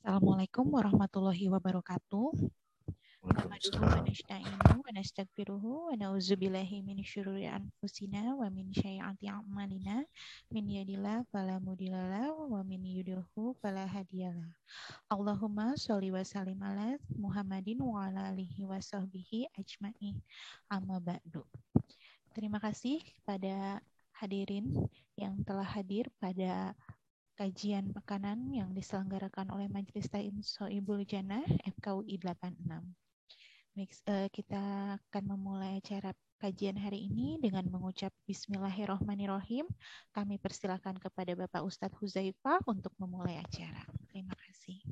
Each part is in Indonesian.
Assalamualaikum warahmatullahi wabarakatuh. Nahmaduhu wa nasta'inuhu wa nastaghfiruhu wa na'udzu billahi min syururi anfusina wa min a'malina min yahdihillahu fala mudhillalah wa min yudhlilhu fala hadiyalah. Allahumma sholli wa sallim ala Muhammadin wa ala alihi wa sahbihi ajma'i. Amma ba'du. Terima kasih kepada hadirin yang telah hadir pada kajian pekanan yang diselenggarakan oleh Majelis Ta'lim Soibul Jannah FKUI 86. Mix, uh, kita akan memulai acara kajian hari ini dengan mengucap Bismillahirrohmanirrohim. Kami persilakan kepada Bapak Ustadz Huzaifah untuk memulai acara. Terima kasih.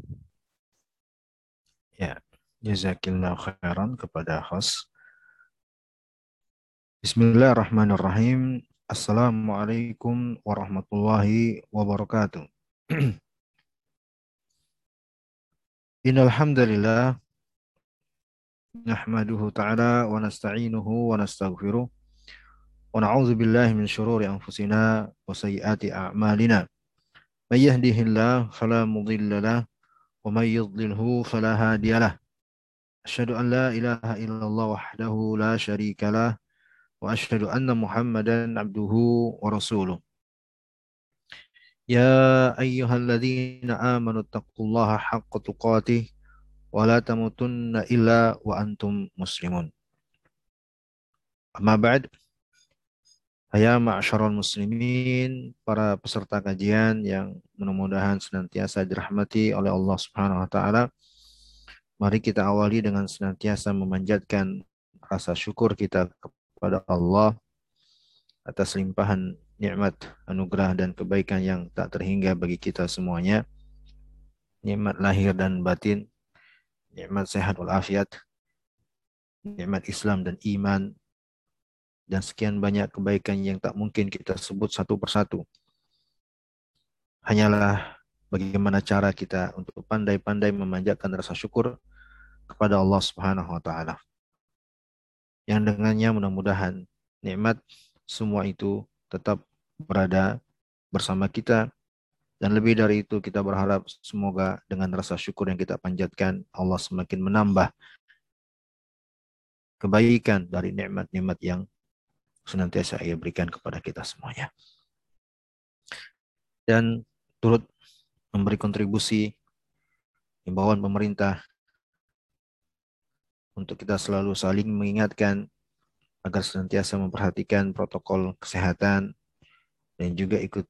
Ya, jazakillah khairan kepada host. Bismillahirrahmanirrahim. Assalamualaikum warahmatullahi wabarakatuh. Innal hamdalillah nahmaduhu ta'ala wa nasta'inuhu wa nastaghfiruh wa na'udzu billahi min shururi anfusina wa sayyiati a'malina. May yahdihillahu fala mudilla lahu wa may yudlilhu fala hadiya lah. Asyhadu an la ilaha illallah wahdahu la syarika lah وأشهد أن محمدا عبده ورسوله يا أيها الذين آمنوا اتقوا الله حق تقاته wala tamutunna illa wa antum muslimun. Amma ba'd. Haya ma'asyarul muslimin, para peserta kajian yang mudah-mudahan senantiasa dirahmati oleh Allah Subhanahu wa taala. Mari kita awali dengan senantiasa memanjatkan rasa syukur kita kepada Allah atas limpahan nikmat, anugerah dan kebaikan yang tak terhingga bagi kita semuanya. Nikmat lahir dan batin nikmat sehat walafiat, nikmat Islam dan iman, dan sekian banyak kebaikan yang tak mungkin kita sebut satu persatu. Hanyalah bagaimana cara kita untuk pandai-pandai memanjatkan rasa syukur kepada Allah Subhanahu wa taala. Yang dengannya mudah-mudahan nikmat semua itu tetap berada bersama kita dan lebih dari itu kita berharap semoga dengan rasa syukur yang kita panjatkan Allah semakin menambah kebaikan dari nikmat-nikmat yang senantiasa ia berikan kepada kita semuanya. Dan turut memberi kontribusi himbauan pemerintah untuk kita selalu saling mengingatkan agar senantiasa memperhatikan protokol kesehatan dan juga ikut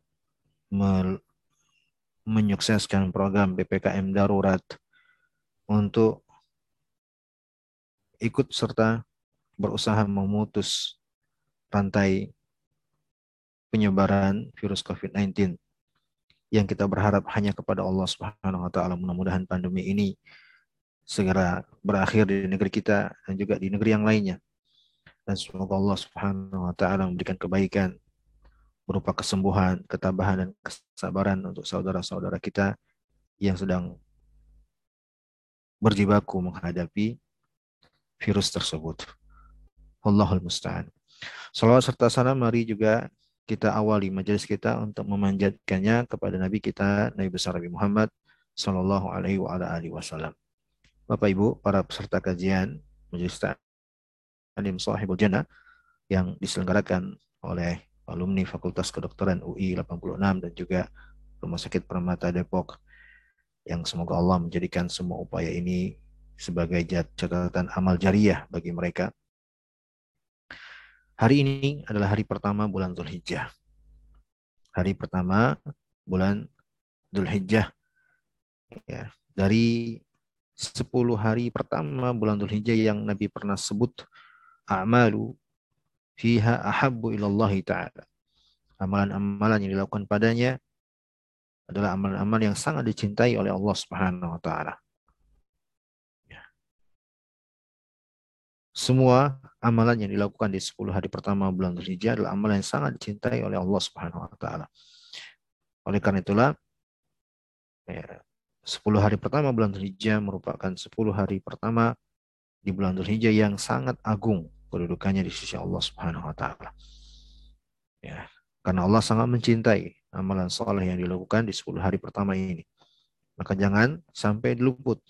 menyukseskan program PPKM darurat untuk ikut serta berusaha memutus rantai penyebaran virus COVID-19 yang kita berharap hanya kepada Allah Subhanahu wa taala. Mudah-mudahan pandemi ini segera berakhir di negeri kita dan juga di negeri yang lainnya. Dan semoga Allah Subhanahu wa taala memberikan kebaikan berupa kesembuhan, ketabahan, dan kesabaran untuk saudara-saudara kita yang sedang berjibaku menghadapi virus tersebut. Allahul Musta'an. Salawat serta salam mari juga kita awali majelis kita untuk memanjatkannya kepada Nabi kita, Nabi besar Nabi Muhammad Sallallahu Alaihi Wasallam. Bapak Ibu, para peserta kajian majelis Ta'lim Sahibul Jannah yang diselenggarakan oleh alumni Fakultas Kedokteran UI 86 dan juga Rumah Sakit Permata Depok yang semoga Allah menjadikan semua upaya ini sebagai catatan amal jariah bagi mereka. Hari ini adalah hari pertama bulan Zulhijjah. Hari pertama bulan Zulhijjah. Ya, dari 10 hari pertama bulan Zulhijjah yang Nabi pernah sebut a'malu fiha ahabbu ilallahi ta'ala. Amalan-amalan yang dilakukan padanya adalah amalan-amalan yang sangat dicintai oleh Allah Subhanahu wa taala. Ya. Semua amalan yang dilakukan di 10 hari pertama bulan Dzulhijjah adalah amalan yang sangat dicintai oleh Allah Subhanahu wa taala. Oleh karena itulah ya, 10 hari pertama bulan Dzulhijjah merupakan 10 hari pertama di bulan Dzulhijjah yang sangat agung kedudukannya di sisi Allah Subhanahu wa taala. Ya, karena Allah sangat mencintai amalan soleh yang dilakukan di 10 hari pertama ini. Maka jangan sampai luput.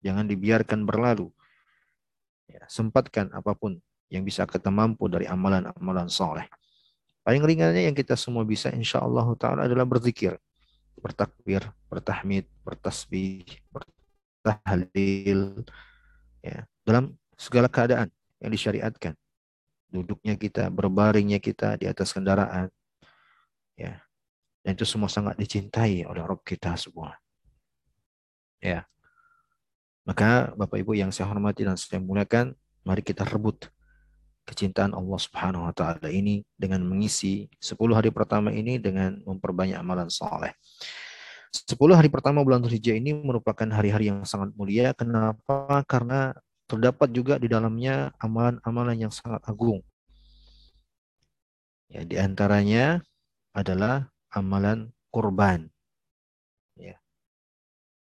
Jangan dibiarkan berlalu. Ya, sempatkan apa pun yang bisa kita mampu dari amalan-amalan soleh. Paling ringannya yang kita semua bisa insya Allah ta'ala adalah berzikir. Bertakbir, bertahmid, bertasbih, bertahlil. Ya, dalam segala keadaan yang disyariatkan. Duduknya kita, berbaringnya kita di atas kendaraan. Ya. Dan itu semua sangat dicintai oleh Rob kita semua. Ya. Maka Bapak Ibu yang saya hormati dan saya muliakan, mari kita rebut kecintaan Allah Subhanahu wa taala ini dengan mengisi 10 hari pertama ini dengan memperbanyak amalan soleh. 10 hari pertama bulan Dzulhijjah ini merupakan hari-hari yang sangat mulia. Kenapa? Karena terdapat juga di dalamnya amalan-amalan yang sangat agung. Ya, di antaranya adalah amalan kurban. Ya.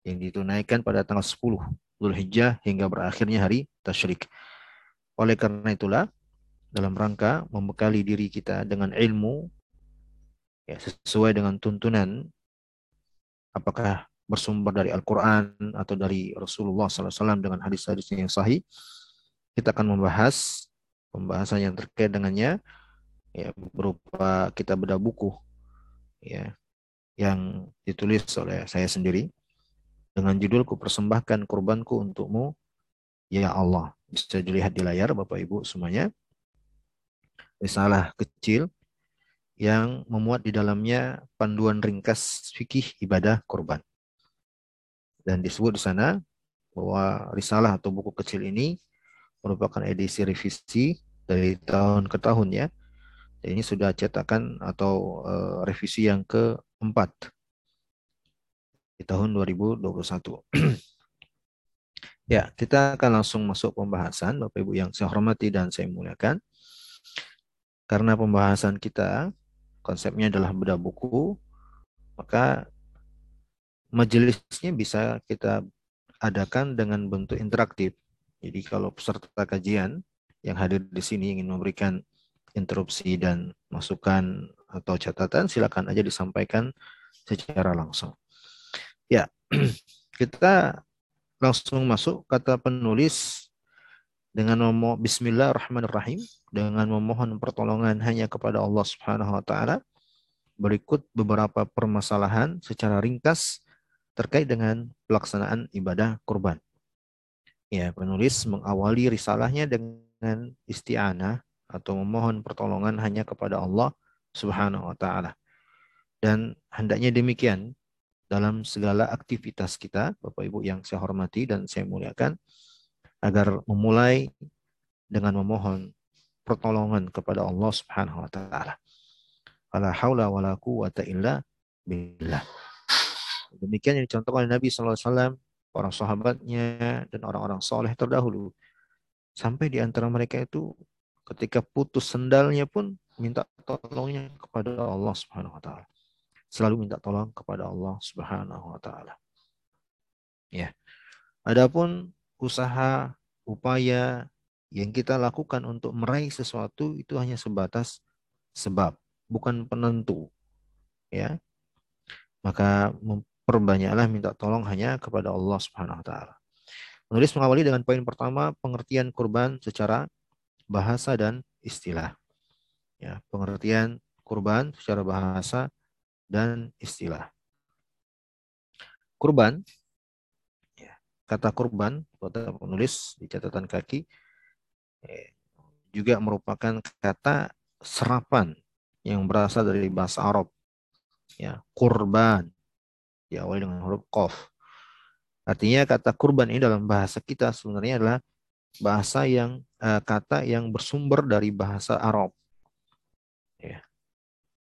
Yang ditunaikan pada tanggal 10 Dzulhijjah hingga berakhirnya hari tasyrik. Oleh karena itulah dalam rangka membekali diri kita dengan ilmu ya, sesuai dengan tuntunan. Apakah bersumber dari Al-Quran atau dari Rasulullah SAW dengan hadis-hadis yang sahih kita akan membahas pembahasan yang terkait dengannya ya berupa kita bedah buku ya yang ditulis oleh saya sendiri dengan judul ku persembahkan kurbanku untukmu ya Allah. Bisa dilihat di layar Bapak Ibu semuanya risalah kecil yang memuat di dalamnya panduan ringkas fikih ibadah kurban dan disebut di sana bahwa risalah atau buku kecil ini merupakan edisi revisi dari tahun ke tahun ya dan ini sudah cetakan atau uh, revisi yang keempat di tahun 2021. ya, kita akan langsung masuk pembahasan Bapak Ibu yang saya hormati dan saya muliakan. Karena pembahasan kita konsepnya adalah bedah buku, maka majelisnya bisa kita adakan dengan bentuk interaktif. Jadi kalau peserta kajian yang hadir di sini ingin memberikan interupsi dan masukan atau catatan, silakan aja disampaikan secara langsung. Ya, kita langsung masuk kata penulis dengan memohon Bismillahirrahmanirrahim dengan memohon pertolongan hanya kepada Allah Subhanahu wa taala. Berikut beberapa permasalahan secara ringkas terkait dengan pelaksanaan ibadah kurban. Ya, penulis mengawali risalahnya dengan isti'anah atau memohon pertolongan hanya kepada Allah Subhanahu wa taala. Dan hendaknya demikian dalam segala aktivitas kita, Bapak Ibu yang saya hormati dan saya muliakan, agar memulai dengan memohon pertolongan kepada Allah Subhanahu wa taala. Wala haula wala quwata illa billah. Demikian yang dicontohkan oleh Nabi sallallahu alaihi wasallam, para sahabatnya dan orang-orang soleh terdahulu. Sampai di antara mereka itu ketika putus sendalnya pun minta tolongnya kepada Allah Subhanahu wa taala selalu minta tolong kepada Allah Subhanahu wa taala. Ya. Adapun usaha upaya yang kita lakukan untuk meraih sesuatu itu hanya sebatas sebab, bukan penentu. Ya. Maka perbanyaklah minta tolong hanya kepada Allah Subhanahu wa taala. Menulis mengawali dengan poin pertama pengertian kurban secara bahasa dan istilah. Ya, pengertian kurban secara bahasa dan istilah. Kurban, kata kurban, kata penulis di catatan kaki, ya, juga merupakan kata serapan yang berasal dari bahasa Arab. Ya, kurban, diawali dengan huruf kof. Artinya kata kurban ini dalam bahasa kita sebenarnya adalah bahasa yang uh, kata yang bersumber dari bahasa Arab. Ya.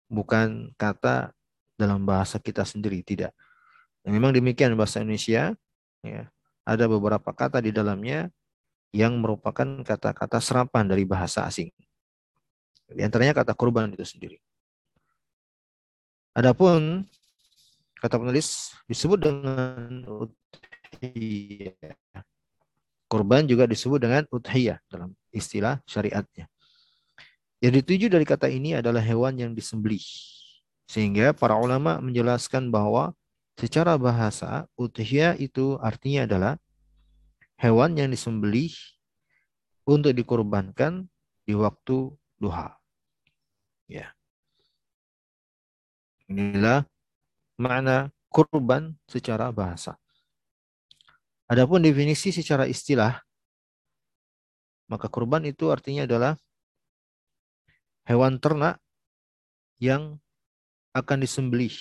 Bukan kata dalam bahasa kita sendiri tidak. Memang demikian bahasa Indonesia ya, ada beberapa kata di dalamnya yang merupakan kata-kata serapan dari bahasa asing. Di antaranya kata kurban itu sendiri. Adapun kata penulis disebut dengan udhiyah. Kurban juga disebut dengan udhiyah dalam istilah syariatnya. Yang dituju dari kata ini adalah hewan yang disembelih sehingga para ulama menjelaskan bahwa secara bahasa udhiyah itu artinya adalah hewan yang disembelih untuk dikorbankan di waktu duha. Ya. Inilah makna kurban secara bahasa. Adapun definisi secara istilah, maka kurban itu artinya adalah hewan ternak yang akan disembelih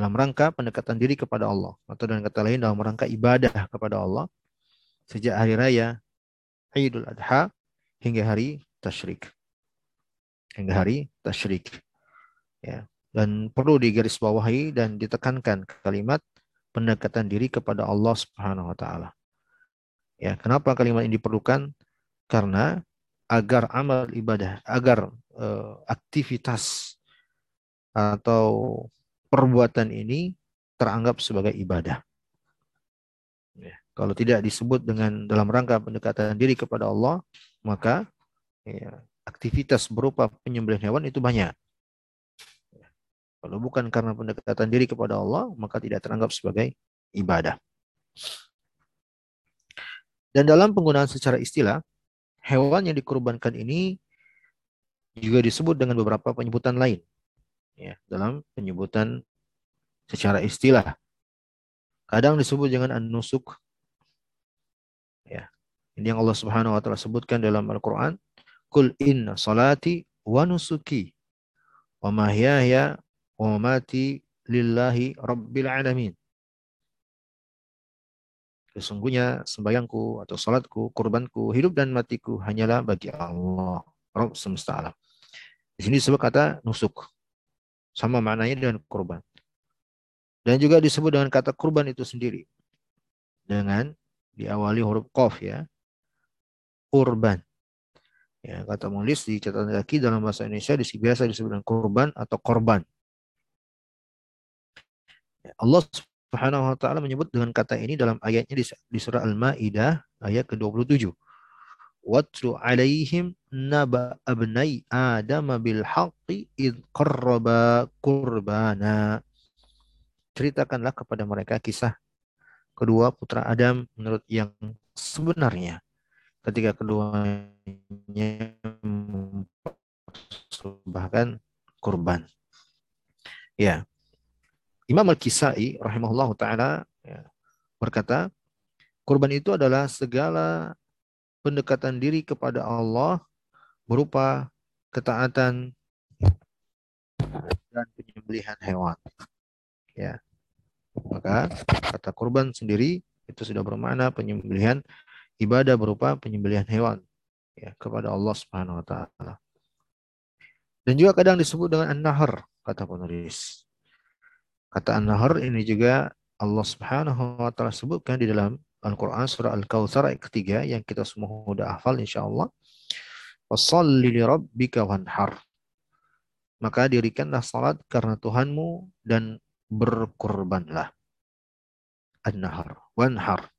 dalam rangka pendekatan diri kepada Allah atau dengan kata lain dalam rangka ibadah kepada Allah sejak hari raya Idul Adha hingga hari tasyrik. Hingga hari tasyrik. Ya. Dan perlu digarisbawahi dan ditekankan kalimat pendekatan diri kepada Allah Subhanahu wa taala. Ya, kenapa kalimat ini diperlukan? Karena agar amal ibadah, agar uh, aktivitas atau perbuatan ini teranggap sebagai ibadah. Ya. Kalau tidak disebut dengan dalam rangka pendekatan diri kepada Allah, maka ya, aktivitas berupa penyembelihan hewan itu banyak. Ya. Kalau bukan karena pendekatan diri kepada Allah, maka tidak teranggap sebagai ibadah. Dan dalam penggunaan secara istilah, hewan yang dikorbankan ini juga disebut dengan beberapa penyebutan lain ya dalam penyebutan secara istilah. Kadang disebut dengan an-nusuk. Ya. Ini yang Allah Subhanahu wa taala sebutkan dalam Al-Qur'an, "Qul inna salati wa nusuki wa mahyaya wa mamati lillahi rabbil alamin." Sesungguhnya sembahyangku atau salatku, kurbanku, hidup dan matiku hanyalah bagi Allah, Rabb semesta alam. Di sini disebut kata nusuk. Sama maknanya dengan kurban. Dan juga disebut dengan kata kurban itu sendiri. Dengan diawali huruf qaf ya. Urban. Ya, kata menulis di catatan kaki dalam bahasa Indonesia biasa disebut dengan kurban atau korban. Ya, Allah Subhanahu wa taala menyebut dengan kata ini dalam ayatnya di surah Al-Maidah ayat ke-27. Watlu alaihim naba abnai Adam bil haqqi id qarraba qurbana. Ceritakanlah kepada mereka kisah kedua putra Adam menurut yang sebenarnya ketika keduanya bahkan kurban. Ya. Imam Al-Kisai rahimahullah taala ya, berkata, kurban itu adalah segala pendekatan diri kepada Allah berupa ketaatan dan penyembelihan hewan. Ya. Maka kata kurban sendiri itu sudah bermakna penyembelihan ibadah berupa penyembelihan hewan ya kepada Allah Subhanahu wa taala. Dan juga kadang disebut dengan an-nahr kata penulis. Kata an-nahr ini juga Allah Subhanahu wa taala sebutkan di dalam Al-Quran surah Al-Kawthar ayat ketiga yang kita semua sudah hafal insya Allah. Wasalli li rabbika wanhar. Maka dirikanlah salat karena Tuhanmu dan berkurbanlah. An-nahar. Wanhar.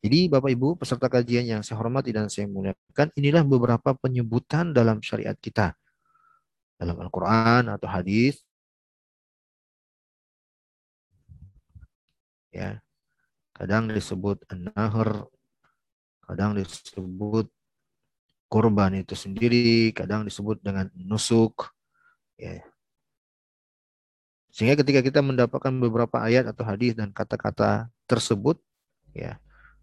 Jadi Bapak Ibu peserta kajian yang saya hormati dan saya muliakan, inilah beberapa penyebutan dalam syariat kita. Dalam Al-Quran atau hadis. Ya, Kadang disebut an-nahr, kadang disebut kurban itu sendiri, kadang disebut dengan nusuk. Ya. Sehingga ketika kita mendapatkan beberapa ayat atau hadis dan kata-kata tersebut, ya,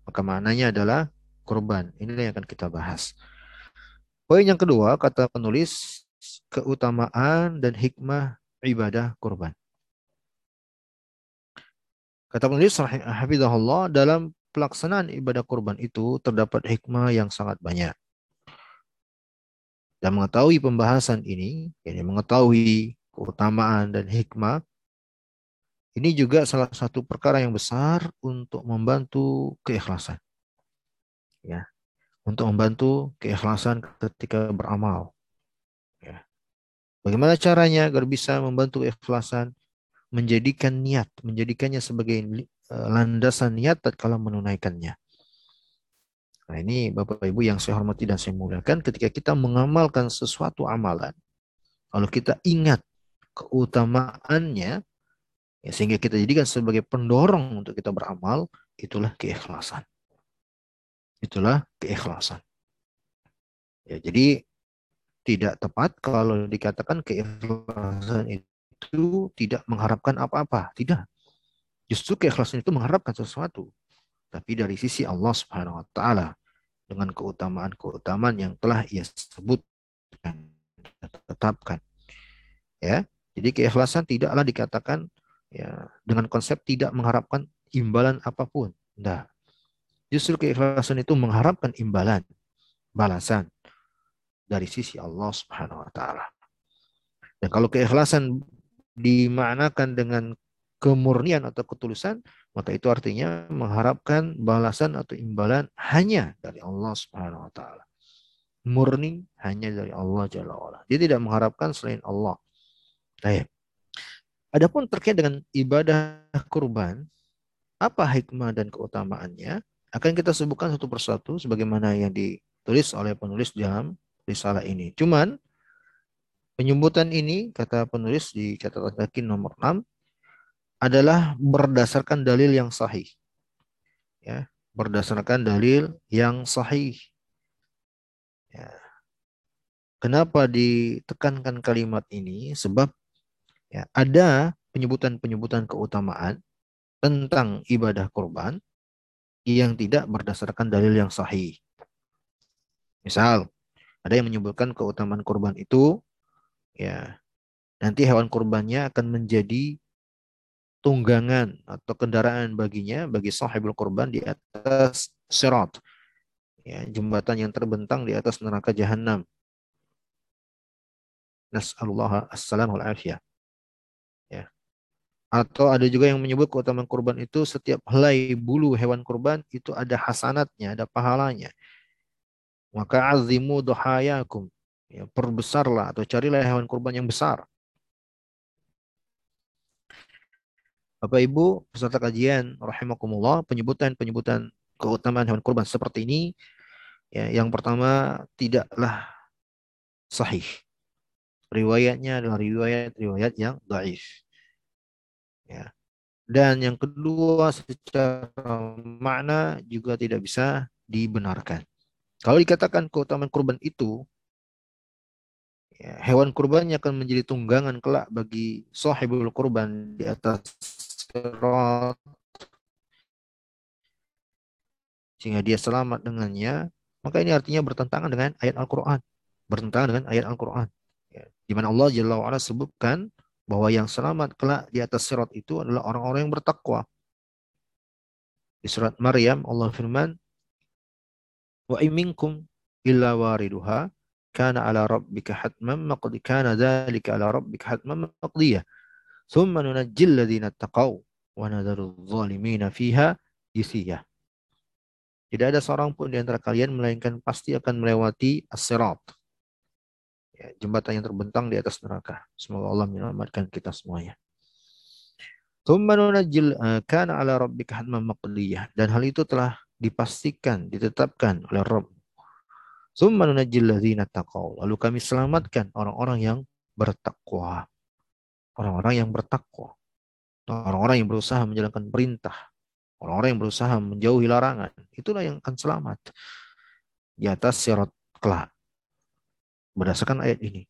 maka maknanya adalah kurban. Inilah yang akan kita bahas. Poin yang kedua, kata penulis, keutamaan dan hikmah ibadah kurban. Kata penulis Hafizahullah dalam pelaksanaan ibadah kurban itu terdapat hikmah yang sangat banyak. Dan mengetahui pembahasan ini, yakni mengetahui keutamaan dan hikmah, ini juga salah satu perkara yang besar untuk membantu keikhlasan. Ya, untuk membantu keikhlasan ketika beramal. Ya. Bagaimana caranya agar bisa membantu keikhlasan? Menjadikan niat, menjadikannya sebagai eh, landasan niat kalau menunaikannya. Nah ini Bapak Ibu yang saya hormati dan saya muliakan ketika kita mengamalkan sesuatu amalan, Kalau kita ingat keutamaannya, ya, sehingga kita jadikan sebagai pendorong untuk kita beramal, itulah keikhlasan. Itulah keikhlasan. Ya, jadi tidak tepat kalau dikatakan keikhlasan itu tidak mengharapkan apa-apa. Tidak. Justru keikhlasan itu mengharapkan sesuatu. Tapi dari sisi Allah Subhanahu wa taala dengan keutamaan-keutamaan yang telah ia sebutkan tetapkan. Ya. Jadi keikhlasan tidaklah dikatakan ya dengan konsep tidak mengharapkan imbalan apa pun. Tidak. Justru keikhlasan itu mengharapkan imbalan, balasan, dari sisi Allah Subhanahu wa taala. Dan kalau keikhlasan dimaknakan dengan kemurnian atau ketulusan, maka itu artinya mengharapkan balasan atau imbalan hanya dari Allah Subhanahu wa taala. Murni hanya dari Allah Jalla wa'ala. Dia tidak mengharapkan selain Allah. Baik. Adapun terkait dengan ibadah kurban, apa hikmah dan keutamaannya? Akan kita sebutkan satu persatu sebagaimana yang ditulis oleh penulis dalam risalah ini. Cuman penyebutan ini kata penulis di catatan kaki nomor 6 adalah berdasarkan dalil yang sahih. Ya, berdasarkan dalil yang sahih. Ya. Kenapa ditekankan kalimat ini? Sebab ya, ada penyebutan-penyebutan keutamaan tentang ibadah kurban yang tidak berdasarkan dalil yang sahih. Misal, ada yang menyebutkan keutamaan kurban itu ya nanti hewan kurbannya akan menjadi tunggangan atau kendaraan baginya bagi sahibul kurban di atas sirat. Ya, jembatan yang terbentang di atas neraka jahanam. Nas'alullah assalamu alaihi Ya. Atau ada juga yang menyebut keutamaan kurban itu setiap helai bulu hewan kurban itu ada hasanatnya, ada pahalanya. Maka azimu duhayakum. Ya, perbesarlah atau carilah hewan kurban yang besar. Bapak Ibu, peserta kajian rahimakumullah, penyebutan-penyebutan keutamaan hewan kurban seperti ini ya, yang pertama tidaklah sahih. Riwayatnya adalah riwayat-riwayat yang dhaif. Ya. Dan yang kedua secara makna juga tidak bisa dibenarkan. Kalau dikatakan keutamaan kurban itu, ya, hewan kurbannya akan menjadi tunggangan kelak bagi sahibul kurban di atas sirat sehingga dia selamat dengannya, maka ini artinya bertentangan dengan ayat Al-Quran. Bertentangan dengan ayat Al-Quran. Ya, di mana Allah Jalla wa'ala sebutkan bahwa yang selamat kelak di atas sirat itu adalah orang-orang yang bertakwa. Di surat Maryam Allah firman, wa iminkum illa wariduha kana ala rabbika hatman maqdi kana dzalika ala rabbika hatman maqdiyah thumma nunajjil ladzina taqaw wa nadharu adh-dhalimina fiha jisiyah tidak ada seorang pun di antara kalian melainkan pasti akan melewati as-sirat. Ya, jembatan yang terbentang di atas neraka. Semoga Allah menyelamatkan kita semuanya. Thumma nunajjil eh, kana ala rabbika hatman maqdiyah dan hal itu telah dipastikan, ditetapkan oleh Rabb. Lalu kami selamatkan orang-orang yang bertakwa. Orang-orang yang bertakwa. Orang-orang yang berusaha menjalankan perintah. Orang-orang yang berusaha menjauhi larangan. Itulah yang akan selamat. Di atas sirat kelak. Berdasarkan ayat ini.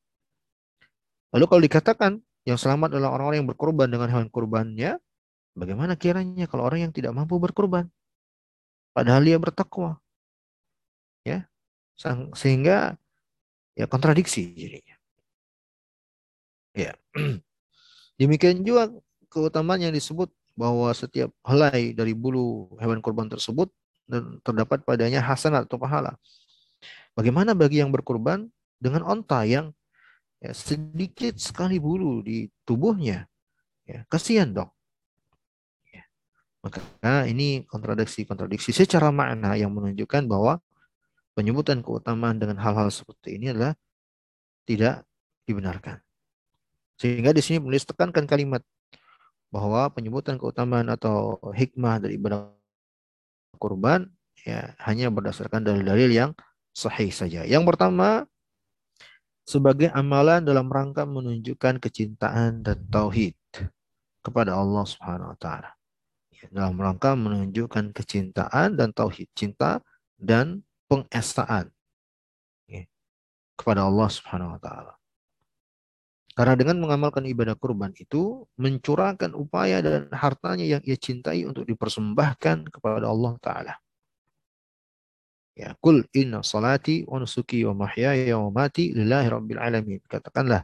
Lalu kalau dikatakan yang selamat adalah orang-orang yang berkorban dengan hewan kurbannya, bagaimana kiranya kalau orang yang tidak mampu berkorban? padahal dia bertakwa. Ya. Sehingga ya kontradiksi jadinya. Ya. Demikian juga keutamaan yang disebut bahwa setiap helai dari bulu hewan kurban tersebut dan terdapat padanya hasanat atau pahala. Bagaimana bagi yang berkurban dengan onta yang ya, sedikit sekali bulu di tubuhnya? Ya, kasihan dong. Maka ini kontradiksi-kontradiksi secara makna yang menunjukkan bahwa penyebutan keutamaan dengan hal-hal seperti ini adalah tidak dibenarkan. Sehingga di sini penulis tekankan kalimat bahwa penyebutan keutamaan atau hikmah dari ibadah kurban ya hanya berdasarkan dalil-dalil yang sahih saja. Yang pertama sebagai amalan dalam rangka menunjukkan kecintaan dan tauhid kepada Allah Subhanahu wa taala. Ya, dalam rangka menunjukkan kecintaan dan tauhid, cinta dan pengestaan ya, kepada Allah Subhanahu wa taala. Karena dengan mengamalkan ibadah kurban itu mencurahkan upaya dan hartanya yang ia cintai untuk dipersembahkan kepada Allah Ta'ala. Ya, kul inna salati wa nusuki wa mahyaya wa mati lillahi rabbil alamin. Katakanlah,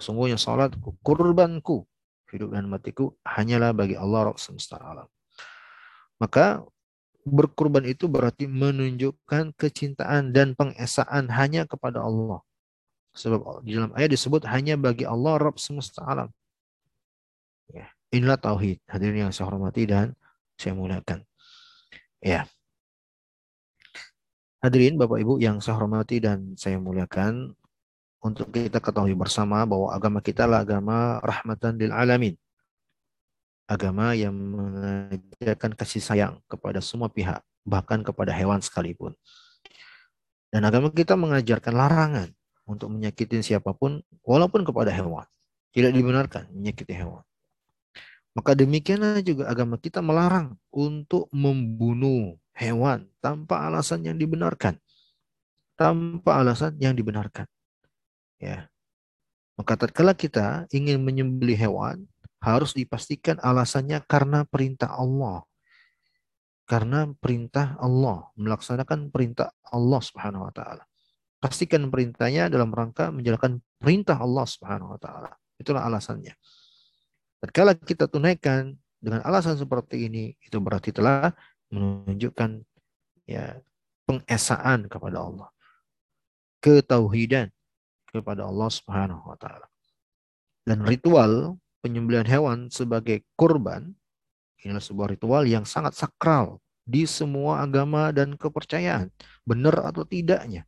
sungguhnya salatku, kurbanku, hidup dan matiku hanyalah bagi Allah Rabb semesta alam. Maka berkurban itu berarti menunjukkan kecintaan dan pengesaan hanya kepada Allah. Sebab di dalam ayat disebut hanya bagi Allah Rabb semesta alam. Ya, inilah tauhid. Hadirin yang saya hormati dan saya muliakan. Ya. Hadirin Bapak Ibu yang saya hormati dan saya muliakan, untuk kita ketahui bersama bahwa agama kita adalah agama rahmatan lil alamin. Agama yang mengajarkan kasih sayang kepada semua pihak, bahkan kepada hewan sekalipun. Dan agama kita mengajarkan larangan untuk menyakiti siapa pun walaupun kepada hewan. Tidak dibenarkan menyakiti hewan. Maka demikianlah juga agama kita melarang untuk membunuh hewan tanpa alasan yang dibenarkan. Tanpa alasan yang dibenarkan. Ya. Maka tatkala kita ingin menyembelih hewan, harus dipastikan alasannya karena perintah Allah. Karena perintah Allah, melaksanakan perintah Allah Subhanahu wa taala. Pastikan perintahnya dalam rangka menjalankan perintah Allah Subhanahu wa taala. Itulah alasannya. Tatkala kita tunaikan dengan alasan seperti ini, itu berarti telah menunjukkan ya pengesaan kepada Allah. Ketauhidan kepada Allah Subhanahu wa taala. Dan ritual penyembelihan hewan sebagai kurban inilah sebuah ritual yang sangat sakral di semua agama dan kepercayaan, benar atau tidaknya.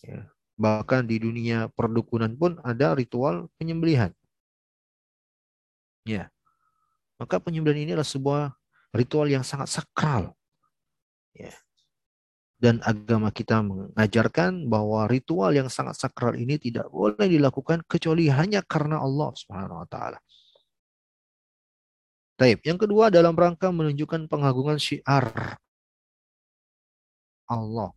Ya. Bahkan di dunia perdukunan pun ada ritual penyembelihan. Ya. Maka penyembelihan ini adalah sebuah ritual yang sangat sakral. Ya. Dan agama kita mengajarkan bahwa ritual yang sangat sakral ini tidak boleh dilakukan kecuali hanya karena Allah Subhanahu wa taala. Taib. Yang kedua dalam rangka menunjukkan pengagungan syiar Allah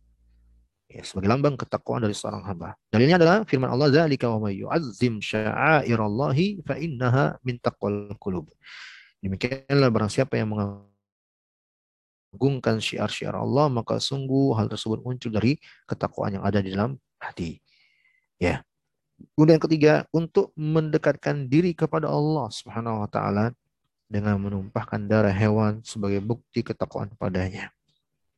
ya, sebagai lambang ketakwaan dari seorang hamba. Dalilnya adalah firman Allah zalika wa may yu'azzim sya'airallahi fa innaha min taqwal qulub. Demikianlah barang siapa yang mengagungkan syiar-syiar Allah maka sungguh hal tersebut muncul dari ketakwaan yang ada di dalam hati. Ya. Kemudian ketiga, untuk mendekatkan diri kepada Allah Subhanahu wa taala dengan menumpahkan darah hewan sebagai bukti ketakwaan padanya.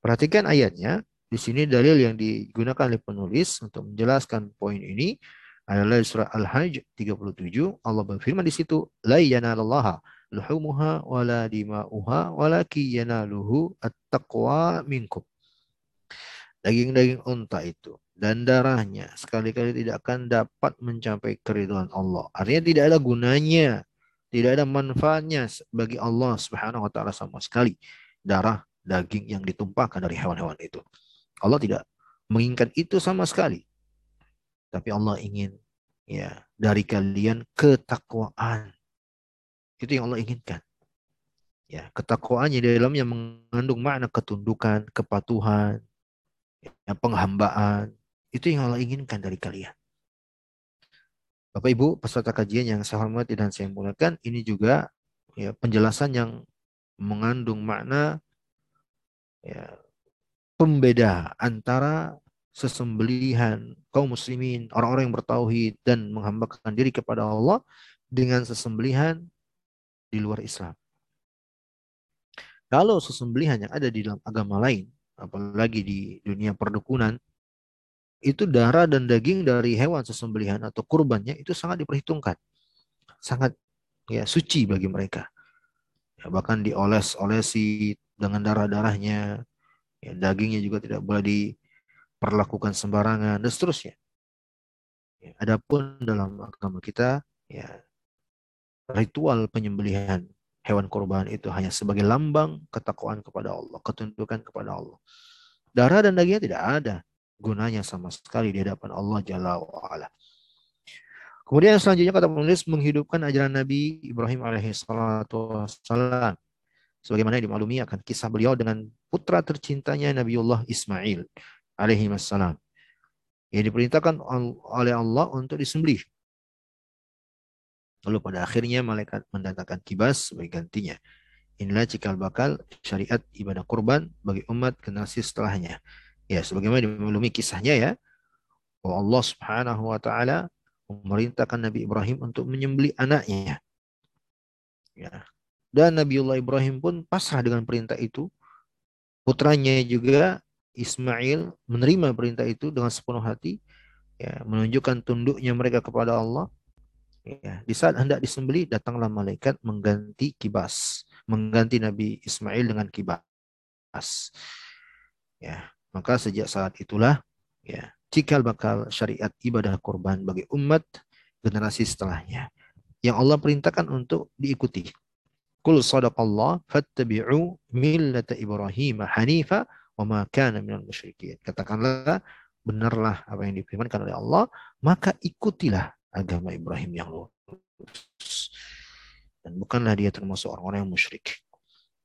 Perhatikan ayatnya, di sini dalil yang digunakan oleh penulis untuk menjelaskan poin ini adalah surah Al-Hajj 37. Allah berfirman di situ, "La yanalallaha luhumuha wala dima'uha walaki yanaluhu at-taqwa minkum." Daging-daging unta itu dan darahnya sekali-kali tidak akan dapat mencapai keriduan Allah. Artinya tidak ada gunanya, tidak ada manfaatnya bagi Allah Subhanahu wa taala sama sekali darah daging yang ditumpahkan dari hewan-hewan itu. Allah tidak menginginkan itu sama sekali. Tapi Allah ingin ya dari kalian ketakwaan. Itu yang Allah inginkan. Ya, ketakwaannya di dalamnya mengandung makna ketundukan, kepatuhan, ya, penghambaan. Itu yang Allah inginkan dari kalian. Bapak Ibu peserta kajian yang saya hormati dan saya muliakan, ini juga ya, penjelasan yang mengandung makna ya, pembeda antara sesembelihan kaum muslimin, orang-orang yang bertauhid dan menghambakan diri kepada Allah dengan sesembelihan di luar Islam. Kalau sesembelihan yang ada di dalam agama lain, apalagi di dunia perdukunan, itu darah dan daging dari hewan sesembelihan atau kurbannya itu sangat diperhitungkan. Sangat ya suci bagi mereka. Ya, bahkan dioles-olesi dengan darah-darahnya, Ya, dagingnya juga tidak boleh diperlakukan sembarangan dan seterusnya. Ya, adapun dalam agama kita, ya ritual penyembelihan hewan kurban itu hanya sebagai lambang ketakwaan kepada Allah, ketundukan kepada Allah. Darah dan dagingnya tidak ada. gunanya sama sekali di hadapan Allah Jalla wa'ala. Kemudian selanjutnya kata penulis menghidupkan ajaran Nabi Ibrahim alaihi salatu wassalam. Sebagaimana dimaklumi akan kisah beliau dengan putra tercintanya Nabiullah Ismail alaihi wassalam. Yang diperintahkan oleh Allah untuk disembelih. Lalu pada akhirnya malaikat mendatangkan kibas sebagai gantinya. Inilah cikal bakal syariat ibadah kurban bagi umat generasi setelahnya. Ya, sebagaimana dimaklumi kisahnya ya. Bahwa Allah Subhanahu wa taala memerintahkan Nabi Ibrahim untuk menyembelih anaknya. Ya. Dan Nabiullah Ibrahim pun pasrah dengan perintah itu. Putranya juga Ismail menerima perintah itu dengan sepenuh hati. Ya, menunjukkan tunduknya mereka kepada Allah. Ya, di saat hendak disembelih, datanglah malaikat mengganti kibas. Mengganti Nabi Ismail dengan kibas. Ya, maka sejak saat itulah ya cikal bakal syariat ibadah kurban bagi umat generasi setelahnya yang Allah perintahkan untuk diikuti. Kul sadaqallah fattabi'u millata Ibrahim hanifa wa ma kana minal musyrikin. Katakanlah benarlah apa yang difirmankan oleh Allah, maka ikutilah agama Ibrahim yang lurus. Dan bukanlah dia termasuk orang-orang yang musyrik.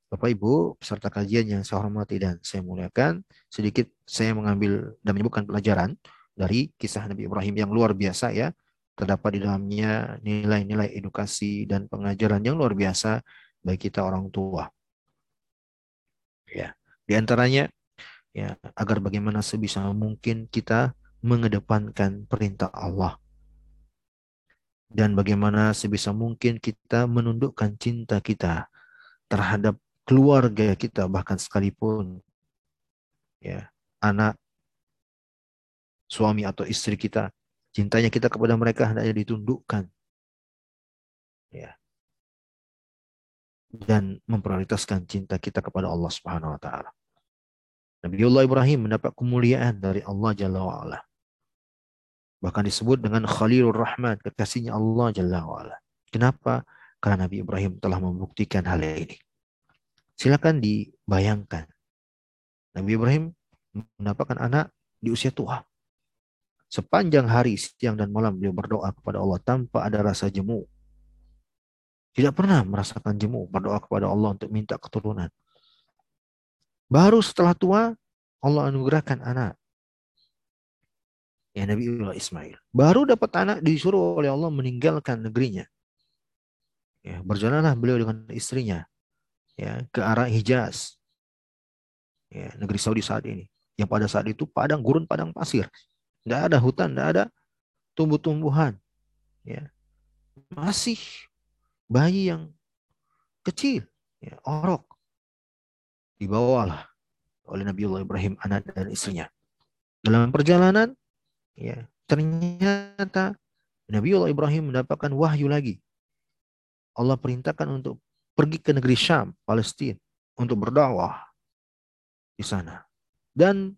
Bapak Ibu, peserta kajian yang saya hormati dan saya muliakan, sedikit saya mengambil dan menyebutkan pelajaran dari kisah Nabi Ibrahim yang luar biasa ya. Terdapat di dalamnya nilai-nilai edukasi dan pengajaran yang luar biasa bagi kita orang tua. Ya, di antaranya ya agar bagaimana sebisa mungkin kita mengedepankan perintah Allah dan bagaimana sebisa mungkin kita menundukkan cinta kita terhadap keluarga kita bahkan sekalipun ya anak suami atau istri kita cintanya kita kepada mereka hendaknya ditundukkan ya dan memprioritaskan cinta kita kepada Allah Subhanahu wa taala. Nabiullah Ibrahim mendapat kemuliaan dari Allah Jalla wa ala. Bahkan disebut dengan Khalilur Rahman, kekasihnya Allah Jalla wa ala. Kenapa? Karena Nabi Ibrahim telah membuktikan hal ini. Silakan dibayangkan. Nabi Ibrahim mendapatkan anak di usia tua. Sepanjang hari, siang dan malam beliau berdoa kepada Allah tanpa ada rasa jemu. Tidak pernah merasakan jemu berdoa kepada Allah untuk minta keturunan. Baru setelah tua, Allah anugerahkan anak. Ya Nabi Ismail. Baru dapat anak disuruh oleh Allah meninggalkan negerinya. Ya, berjalanlah beliau dengan istrinya ya ke arah Hijaz, ya, negeri Saudi saat ini. Yang pada saat itu padang gurun padang pasir, tidak ada hutan, tidak ada tumbuh-tumbuhan, ya masih bayi yang kecil, ya, orok dibawalah oleh Nabiullah Ibrahim anak dan istrinya. Dalam perjalanan, ya ternyata Nabiullah Ibrahim mendapatkan wahyu lagi. Allah perintahkan untuk pergi ke negeri Syam, Palestina untuk berdakwah di sana dan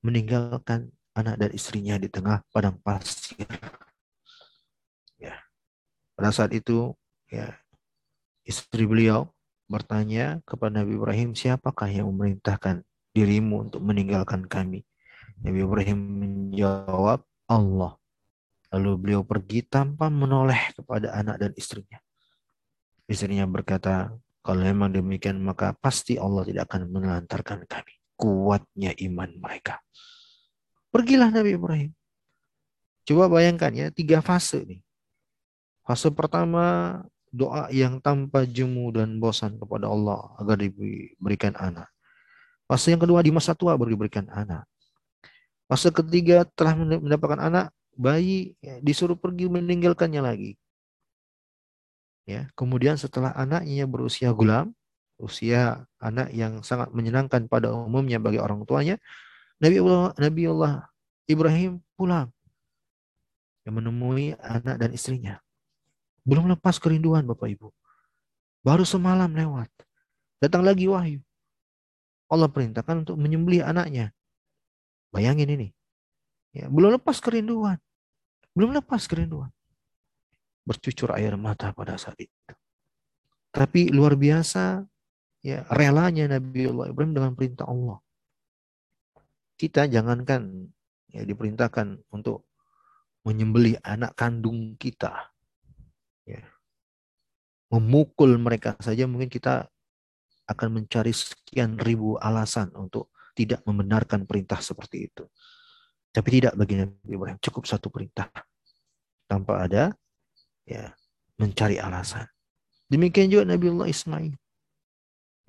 meninggalkan anak dan istrinya di tengah padang pasir. Ya. Pada saat itu ya istri beliau bertanya kepada Nabi Ibrahim, siapakah yang memerintahkan dirimu untuk meninggalkan kami? Nabi Ibrahim menjawab, Allah. Lalu beliau pergi tanpa menoleh kepada anak dan istrinya. Istrinya berkata, kalau memang demikian maka pasti Allah tidak akan menelantarkan kami. Kuatnya iman mereka. Pergilah Nabi Ibrahim. Coba bayangkan ya, tiga fase nih. Fase pertama, doa yang tanpa jemu dan bosan kepada Allah agar diberikan anak. Fase yang kedua, di masa tua baru diberikan anak. Fase ketiga, telah mendapatkan anak, bayi ya, disuruh pergi meninggalkannya lagi. Ya, kemudian setelah anaknya berusia gulam, usia anak yang sangat menyenangkan pada umumnya bagi orang tuanya, Nabi Allah, Nabi Allah Ibrahim pulang yang menemui anak dan istrinya. Belum lepas kerinduan Bapak Ibu. Baru semalam lewat. Datang lagi wahyu. Allah perintahkan untuk menyembelih anaknya. Bayangin ini. Ya, belum lepas kerinduan. Belum lepas kerinduan bercucur air mata pada saat itu. Tapi luar biasa ya relanya Nabi Allah Ibrahim dengan perintah Allah. kita jangankan ya diperintahkan untuk menyembelih anak kandung kita. Ya. Memukul mereka saja mungkin kita akan mencari sekian ribu alasan untuk tidak membenarkan perintah seperti itu. Tapi tidak bagi Nabi Ibrahim, cukup satu perintah. Tanpa ada ya mencari alasan. Demikian juga Nabi Allah Ismail.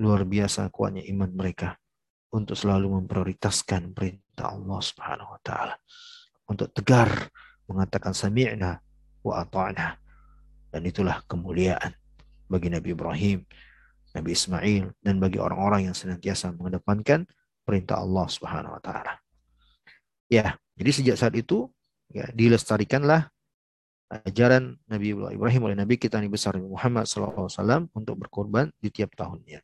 Luar biasa kuatnya iman mereka untuk selalu memprioritaskan perintah Allah Subhanahu wa taala. Untuk tegar mengatakan sami'na wa ata'na. Dan itulah kemuliaan bagi Nabi Ibrahim, Nabi Ismail dan bagi orang-orang yang senantiasa mengedepankan perintah Allah Subhanahu wa taala. Ya, jadi sejak saat itu ya dilestarikanlah ajaran Nabi Ibrahim oleh Nabi kita Nabi besar Muhammad SAW untuk berkorban di tiap tahunnya.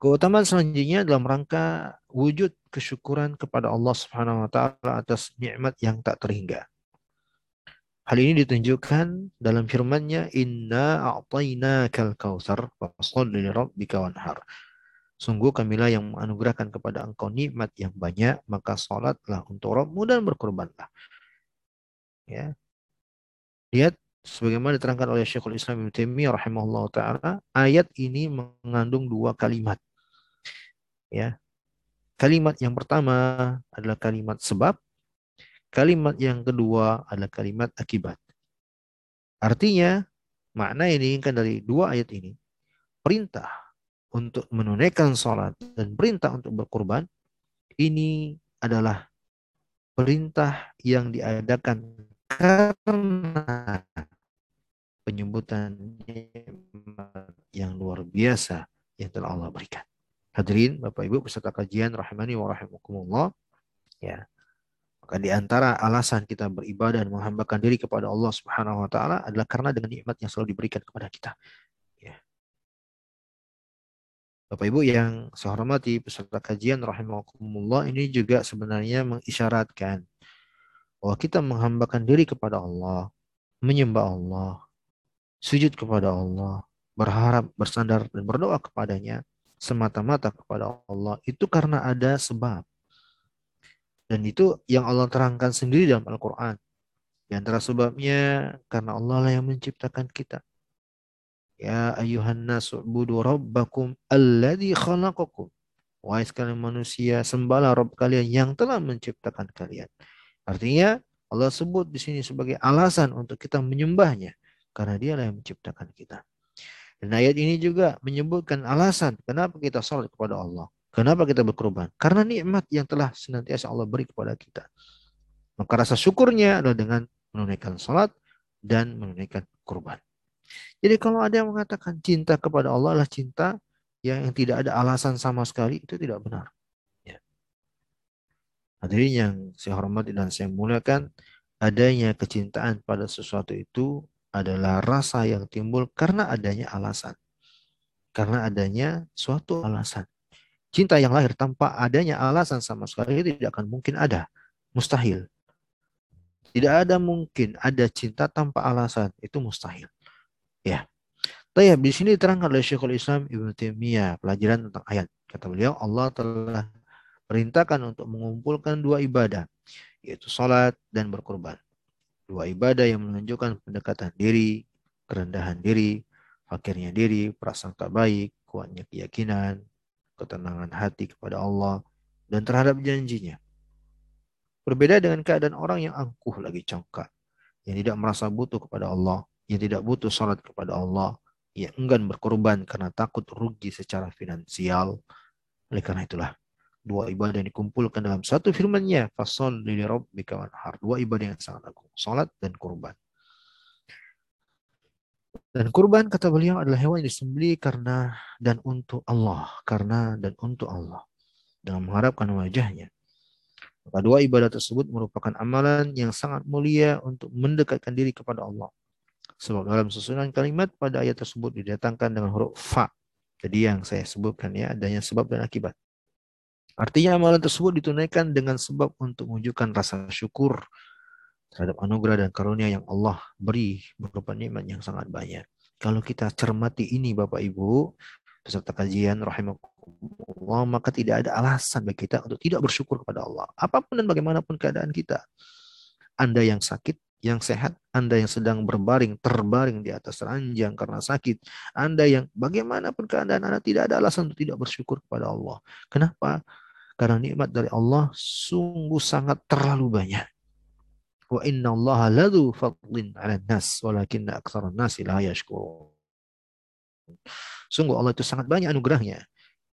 Keutamaan selanjutnya dalam rangka wujud kesyukuran kepada Allah Subhanahu wa taala atas nikmat yang tak terhingga. Hal ini ditunjukkan dalam firman-Nya Inna a'tainakal kautsar fasholli lirabbika wanhar. Sungguh kamilah yang menganugerahkan kepada engkau nikmat yang banyak, maka salatlah untuk Rabbmu dan berkorbanlah. Ya. Lihat sebagaimana diterangkan oleh Syekhul Islam Ibnu Taimiyah rahimahullah taala, ayat ini mengandung dua kalimat. Ya. Kalimat yang pertama adalah kalimat sebab, kalimat yang kedua adalah kalimat akibat. Artinya, makna yang diinginkan dari dua ayat ini, perintah untuk menunaikan sholat dan perintah untuk berkorban, ini adalah perintah yang diadakan karena penyebutan yang luar biasa yang telah Allah berikan. Hadirin Bapak Ibu peserta kajian rahimani wa rahimakumullah. Ya. Maka di antara alasan kita beribadah dan menghambakan diri kepada Allah Subhanahu wa taala adalah karena dengan nikmat yang selalu diberikan kepada kita. Bapak Ibu yang saya hormati peserta kajian rahimakumullah ini juga sebenarnya mengisyaratkan bahwa kita menghambakan diri kepada Allah, menyembah Allah, sujud kepada Allah, berharap, bersandar, dan berdoa kepadanya semata-mata kepada Allah itu karena ada sebab. Dan itu yang Allah terangkan sendiri dalam Al-Quran. Di antara sebabnya karena Allah lah yang menciptakan kita. Ya ayuhan nasu'budu rabbakum alladhi khalaqakum. Wahai sekalian manusia, sembahlah Rabb kalian yang telah menciptakan kalian. Artinya Allah sebut di sini sebagai alasan untuk kita menyembahnya karena dialah yang menciptakan kita. Dan ayat ini juga menyebutkan alasan kenapa kita salat kepada Allah. Kenapa kita berkorban? Karena nikmat yang telah senantiasa Allah beri kepada kita. Maka rasa syukurnya adalah dengan menunaikan salat dan menunaikan kurban. Jadi kalau ada yang mengatakan cinta kepada Allah adalah cinta yang tidak ada alasan sama sekali, itu tidak benar. Hadirin yang saya hormati dan saya muliakan, adanya kecintaan pada sesuatu itu adalah rasa yang timbul karena adanya alasan. Karena adanya suatu alasan. Cinta yang lahir tanpa adanya alasan sama sekali tidak akan mungkin ada. Mustahil. Tidak ada mungkin ada cinta tanpa alasan. Itu mustahil. Ya. Tapi di sini diterangkan oleh Syekhul Islam Ibnu Taimiyah pelajaran tentang ayat. Kata beliau, Allah telah perintahkan untuk mengumpulkan dua ibadah, yaitu salat dan berkorban. Dua ibadah yang menunjukkan pendekatan diri, kerendahan diri, fakirnya diri, prasangka baik, kuatnya keyakinan, ketenangan hati kepada Allah, dan terhadap janjinya. Berbeda dengan keadaan orang yang angkuh lagi congkak, yang tidak merasa butuh kepada Allah, yang tidak butuh salat kepada Allah, yang enggan berkorban karena takut rugi secara finansial. Oleh karena itulah, dua ibadah yang dikumpulkan dalam satu firman-Nya, fasol li rabbika wanhar. Dua ibadah yang sangat agung, salat dan kurban. Dan kurban kata beliau adalah hewan yang disembeli karena dan untuk Allah, karena dan untuk Allah dengan mengharapkan wajahnya. Maka dua ibadah tersebut merupakan amalan yang sangat mulia untuk mendekatkan diri kepada Allah. Sebab dalam susunan kalimat pada ayat tersebut didatangkan dengan huruf fa. Jadi yang saya sebutkan ya adanya sebab dan akibat. Artinya amalan tersebut ditunaikan dengan sebab untuk menunjukkan rasa syukur terhadap anugerah dan karunia yang Allah beri berupa nikmat yang sangat banyak. Kalau kita cermati ini Bapak Ibu, peserta kajian rahimakumullah maka tidak ada alasan bagi kita untuk tidak bersyukur kepada Allah. Apa pun dan bagaimanapun keadaan kita. Anda yang sakit, yang sehat, Anda yang sedang berbaring, terbaring di atas ranjang karena sakit, Anda yang bagaimanapun keadaan Anda tidak ada alasan untuk tidak bersyukur kepada Allah. Kenapa? Karena nikmat dari Allah sungguh sangat terlalu banyak. Wa inna Allah ladu fadlin ala nas walakinna aktsaran nasi la yashkurun. Sungguh Allah itu sangat banyak anugerahnya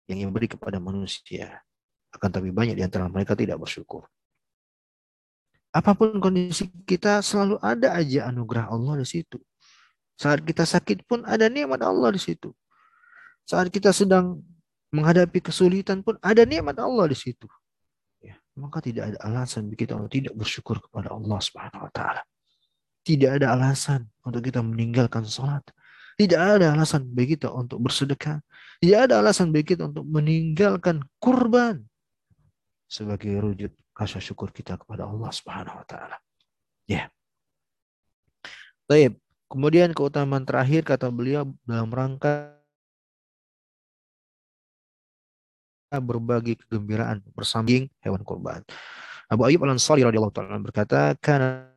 yang ia beri kepada manusia. Akan tapi banyak di antara mereka tidak bersyukur. Apa pun kondisi kita selalu ada aja anugerah Allah di situ. Saat kita sakit pun ada nikmat Allah di situ. Saat kita sedang menghadapi kesulitan pun ada nikmat Allah di situ. Ya, maka tidak ada alasan bagi kita untuk tidak bersyukur kepada Allah Subhanahu wa taala. Tidak ada alasan untuk kita meninggalkan sholat. Tidak ada alasan bagi kita untuk bersedekah. Tidak ada alasan bagi kita untuk meninggalkan kurban sebagai wujud rasa syukur kita kepada Allah Subhanahu wa taala. Ya. Baik. Kemudian keutamaan terakhir kata beliau dalam rangka berbagi kegembiraan bersama hewan kurban. Abu Ayyub Al-Ansari radhiyallahu taala berkata, "Kana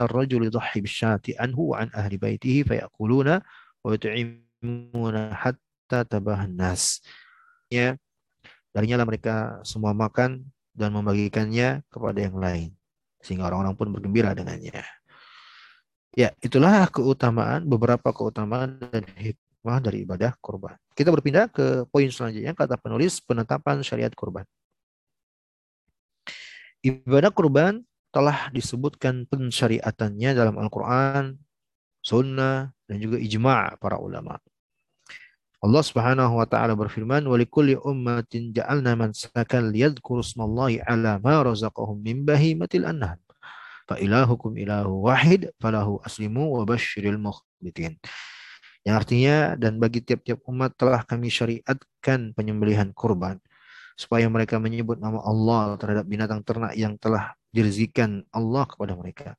الرجل يضحي بالشاة عنه وعن أهل بيته فيأكلون ويطعمون حتى تباه الناس. Ya, darinya lah mereka semua makan dan membagikannya kepada yang lain sehingga orang-orang pun bergembira dengannya. Ya, itulah keutamaan beberapa keutamaan dan hikmah dari ibadah kurban. Kita berpindah ke poin selanjutnya, kata penulis penetapan syariat kurban. Ibadah kurban telah disebutkan pensyariatannya dalam Al-Quran, Sunnah, dan juga ijma' para ulama. Allah Subhanahu wa taala berfirman, "Wa likulli ummatin ja'alna mansakan liyadhkuru ismallahi 'ala ma razaqahum min bahimatil an'am." Fa ilahukum ilahu wahid falahu aslimu wa basyiril mukhbitin. Yang artinya dan bagi tiap-tiap umat telah kami syariatkan penyembelihan kurban supaya mereka menyebut nama Allah terhadap binatang ternak yang telah dirizikan Allah kepada mereka.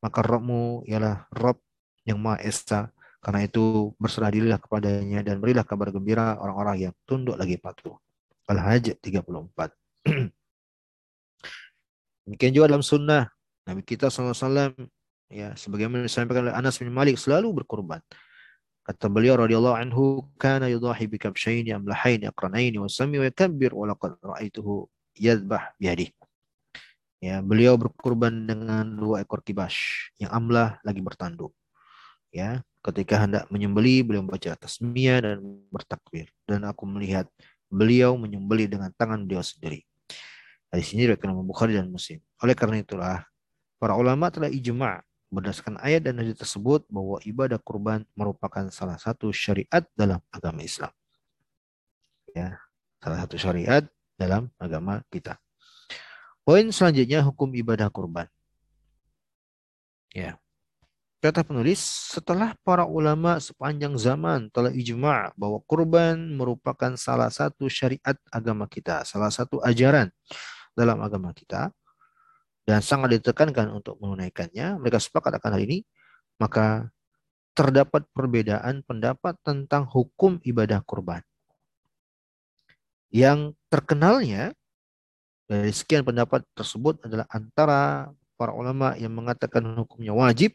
Maka Rabbmu ialah Rabb yang Maha Esa. Karena itu berserah dirilah kepadanya dan berilah kabar gembira orang-orang yang tunduk lagi patuh. Al-Hajj 34. Demikian juga dalam sunnah Nabi kita SAW ya sebagaimana disampaikan oleh Anas bin Malik selalu berkorban. Kata beliau radhiyallahu anhu, kana yudahi bi kabshayn amlahayn aqranayn wa sami wa yakabbir wa laqad ra'aituhu yadhbah biyadihi. Ya, beliau berkurban dengan dua ekor kibas yang amlah lagi bertanduk. Ya, ketika hendak menyembeli, beliau membaca tasmiyah dan bertakbir. Dan aku melihat beliau menyembeli dengan tangan beliau sendiri. Di sini direkam Bukhari dan Muslim. Oleh karena itulah, para ulama telah ijma' berdasarkan ayat dan hadis tersebut bahwa ibadah kurban merupakan salah satu syariat dalam agama Islam. Ya, salah satu syariat dalam agama kita. Poin selanjutnya hukum ibadah kurban. Ya. Kata penulis, setelah para ulama sepanjang zaman telah ijma' bahwa kurban merupakan salah satu syariat agama kita, salah satu ajaran dalam agama kita, dan sangat ditekankan untuk menunaikannya, mereka sepakat akan hal ini, maka terdapat perbedaan pendapat tentang hukum ibadah kurban. Yang terkenalnya dari sekian pendapat tersebut adalah antara para ulama yang mengatakan hukumnya wajib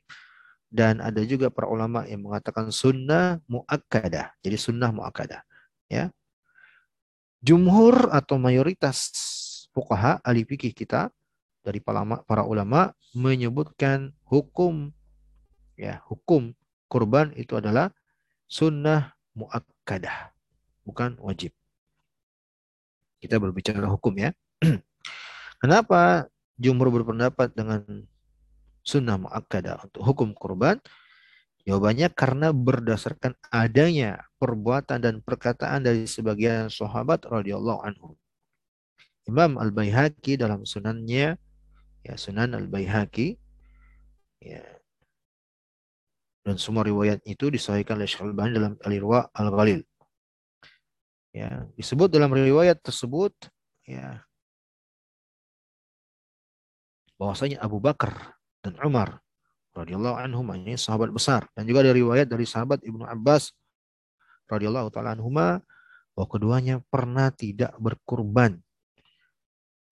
dan ada juga para ulama yang mengatakan sunnah muakkadah. Jadi sunnah muakkadah. Ya. Jumhur atau mayoritas fuqaha ahli fikih kita dari para ulama menyebutkan hukum ya hukum kurban itu adalah sunnah muakkadah bukan wajib kita berbicara hukum ya kenapa jumhur berpendapat dengan sunnah muakkadah untuk hukum kurban Jawabannya karena berdasarkan adanya perbuatan dan perkataan dari sebagian sahabat radhiyallahu anhu. Imam Al-Baihaqi dalam sunannya ya Sunan Al-Baihaqi ya dan semua riwayat itu disahihkan oleh Syekh Al-Albani dalam Al-Irwa Al-Ghalil. Ya, disebut dalam riwayat tersebut ya bahwasanya Abu Bakar dan Umar radhiyallahu anhum ini sahabat besar dan juga ada riwayat dari sahabat Ibnu Abbas radhiyallahu taala anhuma bahwa keduanya pernah tidak berkurban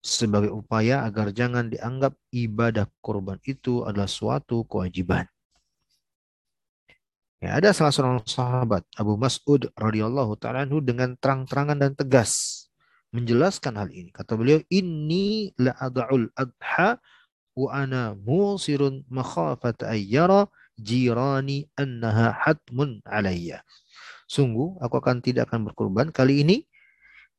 sebagai upaya agar jangan dianggap ibadah kurban itu adalah suatu kewajiban. Ya, ada salah seorang sahabat Abu Mas'ud radhiyallahu taala dengan terang-terangan dan tegas menjelaskan hal ini. Kata beliau, "Inni la adha wa ana musirun makhafat ayyara jirani annaha hatmun alayya." Sungguh aku akan tidak akan berkorban kali ini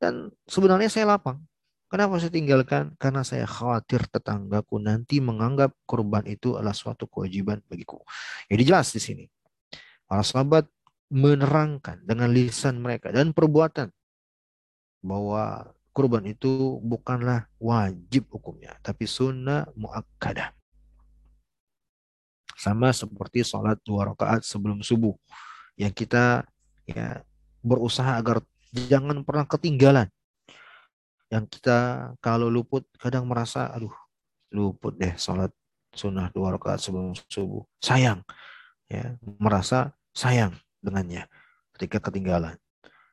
dan sebenarnya saya lapang. Kenapa saya tinggalkan? Karena saya khawatir tetanggaku nanti menganggap kurban itu adalah suatu kewajiban bagiku. Jadi jelas di sini. Para sahabat menerangkan dengan lisan mereka dan perbuatan bahwa kurban itu bukanlah wajib hukumnya, tapi sunnah muakkadah. Sama seperti sholat dua rakaat sebelum subuh yang kita ya berusaha agar jangan pernah ketinggalan. Yang kita kalau luput kadang merasa aduh luput deh sholat sunnah dua rakaat sebelum subuh. Sayang ya merasa sayang dengannya ketika ketinggalan.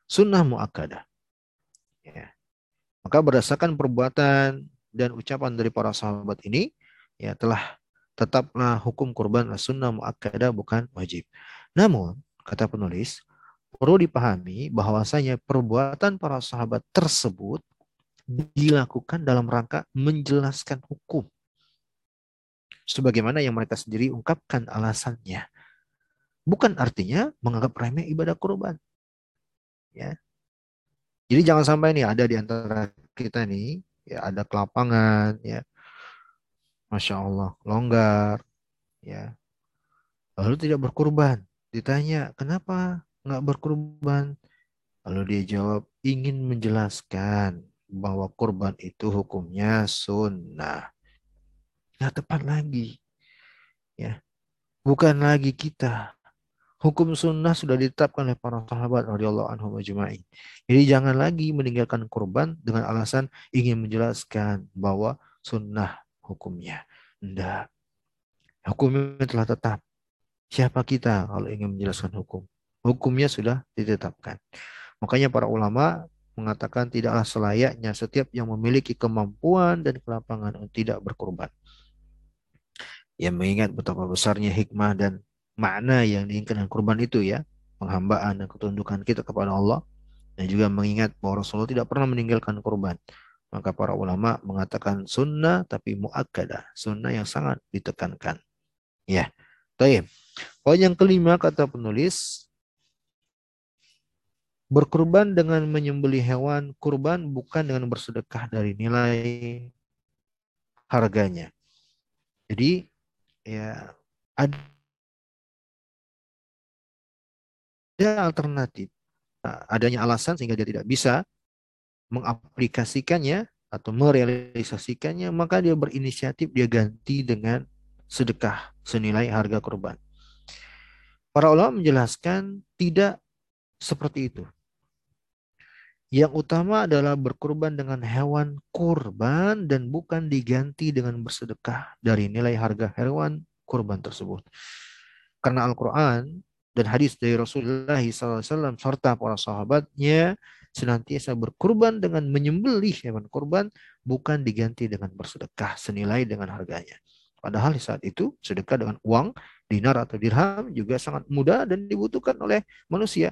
Sunnah muakkadah. Ya. Maka berdasarkan perbuatan dan ucapan dari para sahabat ini, ya telah tetaplah hukum kurban sunnah muakkadah bukan wajib. Namun, kata penulis, perlu dipahami bahwasanya perbuatan para sahabat tersebut dilakukan dalam rangka menjelaskan hukum. Sebagaimana yang mereka sendiri ungkapkan alasannya. Bukan artinya menganggap remeh ibadah kurban. Ya. Jadi jangan sampai nih ada di antara kita nih ya ada kelapangan ya. Masya Allah, longgar ya. Lalu tidak berkurban. Ditanya, kenapa nggak berkurban? Lalu dia jawab, ingin menjelaskan bahwa kurban itu hukumnya sunnah. Nggak tepat lagi. Ya. Bukan lagi kita Hukum sunnah sudah ditetapkan oleh para sahabat radhiyallahu anhum ajma'in. Jadi jangan lagi meninggalkan kurban dengan alasan ingin menjelaskan bahwa sunnah hukumnya. Tidak. Hukumnya telah tetap. Siapa kita kalau ingin menjelaskan hukum? Hukumnya sudah ditetapkan. Makanya para ulama mengatakan tidaklah selayaknya setiap yang memiliki kemampuan dan kelapangan untuk tidak berkorban. Yang mengingat betapa besarnya hikmah dan makna yang diinginkan kurban itu ya. Penghambaan dan ketundukan kita kepada Allah. Dan juga mengingat bahwa Rasulullah tidak pernah meninggalkan kurban. Maka para ulama mengatakan sunnah tapi muakkadah. Sunnah yang sangat ditekankan. Ya Taib. Poin yang kelima kata penulis berkurban dengan menyembeli hewan. Kurban bukan dengan bersedekah dari nilai harganya. Jadi ya ada ada alternatif. Nah, adanya alasan sehingga dia tidak bisa mengaplikasikannya atau merealisasikannya, maka dia berinisiatif dia ganti dengan sedekah senilai harga kurban. Para ulama menjelaskan tidak seperti itu. Yang utama adalah berkurban dengan hewan kurban dan bukan diganti dengan bersedekah dari nilai harga hewan kurban tersebut. Karena Al-Quran dan hadis dari Rasulullah SAW serta para sahabatnya senantiasa berkurban dengan menyembelih hewan kurban bukan diganti dengan bersedekah senilai dengan harganya. Padahal saat itu sedekah dengan uang, dinar atau dirham juga sangat mudah dan dibutuhkan oleh manusia.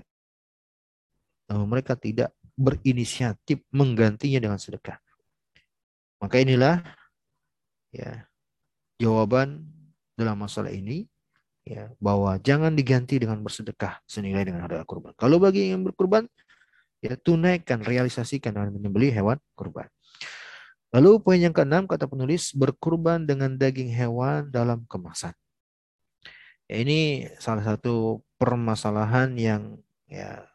Namun mereka tidak berinisiatif menggantinya dengan sedekah. Maka inilah ya jawaban dalam masalah ini ya bahwa jangan diganti dengan bersedekah senilai dengan harga kurban. Kalau bagi yang berkurban ya tunaikan realisasikan dengan menyembelih hewan kurban. Lalu poin yang keenam kata penulis berkurban dengan daging hewan dalam kemasan. Ya, ini salah satu permasalahan yang ya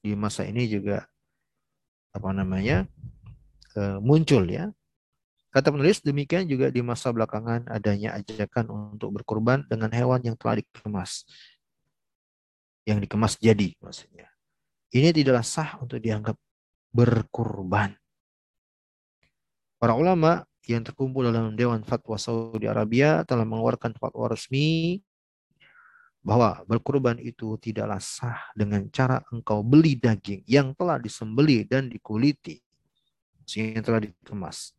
di masa ini juga apa namanya eh, muncul ya Kata penulis, demikian juga di masa belakangan adanya ajakan untuk berkorban dengan hewan yang telah dikemas. Yang dikemas jadi maksudnya. Ini tidaklah sah untuk dianggap berkurban. Para ulama yang terkumpul dalam Dewan Fatwa Saudi Arabia telah mengeluarkan fatwa resmi bahwa berkurban itu tidaklah sah dengan cara engkau beli daging yang telah disembeli dan dikuliti sehingga telah dikemas.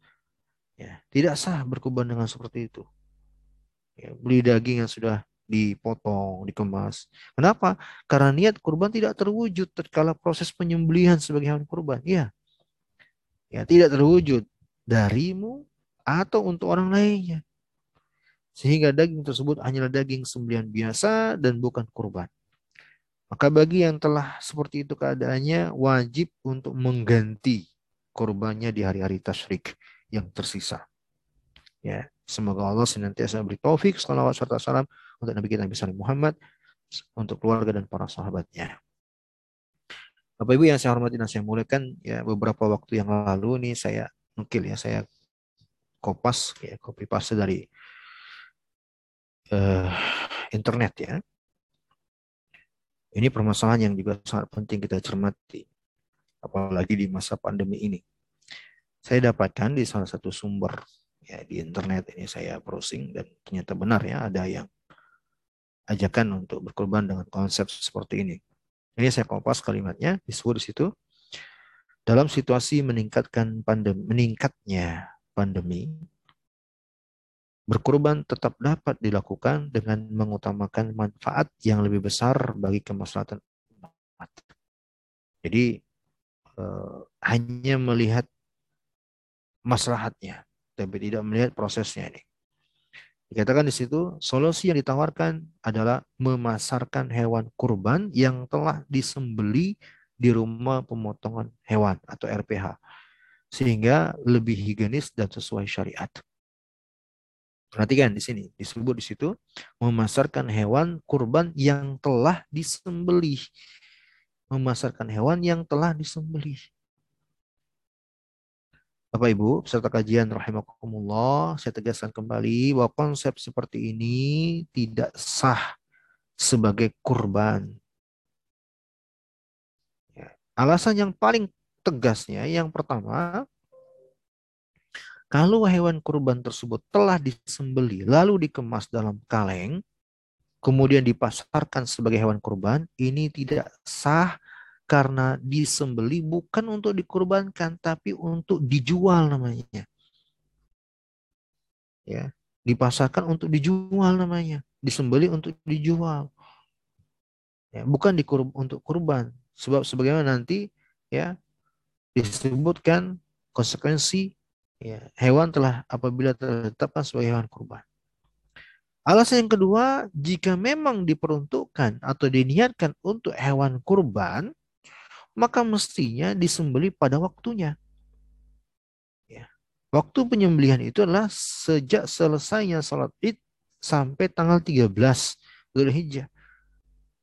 Ya, tidak sah berkurban dengan seperti itu. Ya, beli daging yang sudah dipotong, dikemas. Kenapa? Karena niat kurban tidak terwujud tatkala proses penyembelihan sebagai hewan kurban. Ya. Ya, tidak terwujud darimu atau untuk orang lainnya. Sehingga daging tersebut hanyalah daging sembelihan biasa dan bukan kurban. Maka bagi yang telah seperti itu keadaannya wajib untuk mengganti kurbannya di hari-hari tasyrik yang tersisa. Ya, semoga Allah senantiasa beri taufik, salawat serta salam untuk Nabi kita Nabi Sallallahu Muhammad, untuk keluarga dan para sahabatnya. Bapak Ibu yang saya hormati dan saya muliakan, ya beberapa waktu yang lalu nih saya nukil ya, saya kopas ya copy paste dari uh, internet ya. Ini permasalahan yang juga sangat penting kita cermati, apalagi di masa pandemi ini. Saya dapatkan di salah satu sumber ya di internet ini saya browsing dan ternyata benar ya ada yang ajakan untuk berkorban dengan konsep seperti ini. Ini saya kompas kalimatnya disebut di situ dalam situasi meningkatkan pandemi meningkatnya pandemi Berkorban tetap dapat dilakukan dengan mengutamakan manfaat yang lebih besar bagi kemaslahatan umat. Jadi eh, hanya melihat maslahatnya, tapi tidak melihat prosesnya ini. Dikatakan di situ, solusi yang ditawarkan adalah memasarkan hewan kurban yang telah disembeli di rumah pemotongan hewan atau RPH, sehingga lebih higienis dan sesuai syariat. Perhatikan di sini, disebut di situ memasarkan hewan kurban yang telah disembelih. Memasarkan hewan yang telah disembelih. Bapak Ibu, peserta kajian rahimakumullah, saya tegaskan kembali bahwa konsep seperti ini tidak sah sebagai kurban. Ya, alasan yang paling tegasnya, yang pertama, kalau hewan kurban tersebut telah disembeli lalu dikemas dalam kaleng, kemudian dipasarkan sebagai hewan kurban, ini tidak sah karena disembeli bukan untuk dikurbankan tapi untuk dijual namanya. Ya, dipasarkan untuk dijual namanya, disembeli untuk dijual. Ya, bukan dikurb untuk kurban. Sebab sebagaimana nanti ya disebutkan konsekuensi ya, hewan telah apabila ditetapkan sebagai hewan kurban. Alasan yang kedua, jika memang diperuntukkan atau diniatkan untuk hewan kurban, maka mestinya disembeli pada waktunya. Ya. Waktu penyembelihan itu adalah sejak selesainya salat id sampai tanggal 13 Dzulhijjah.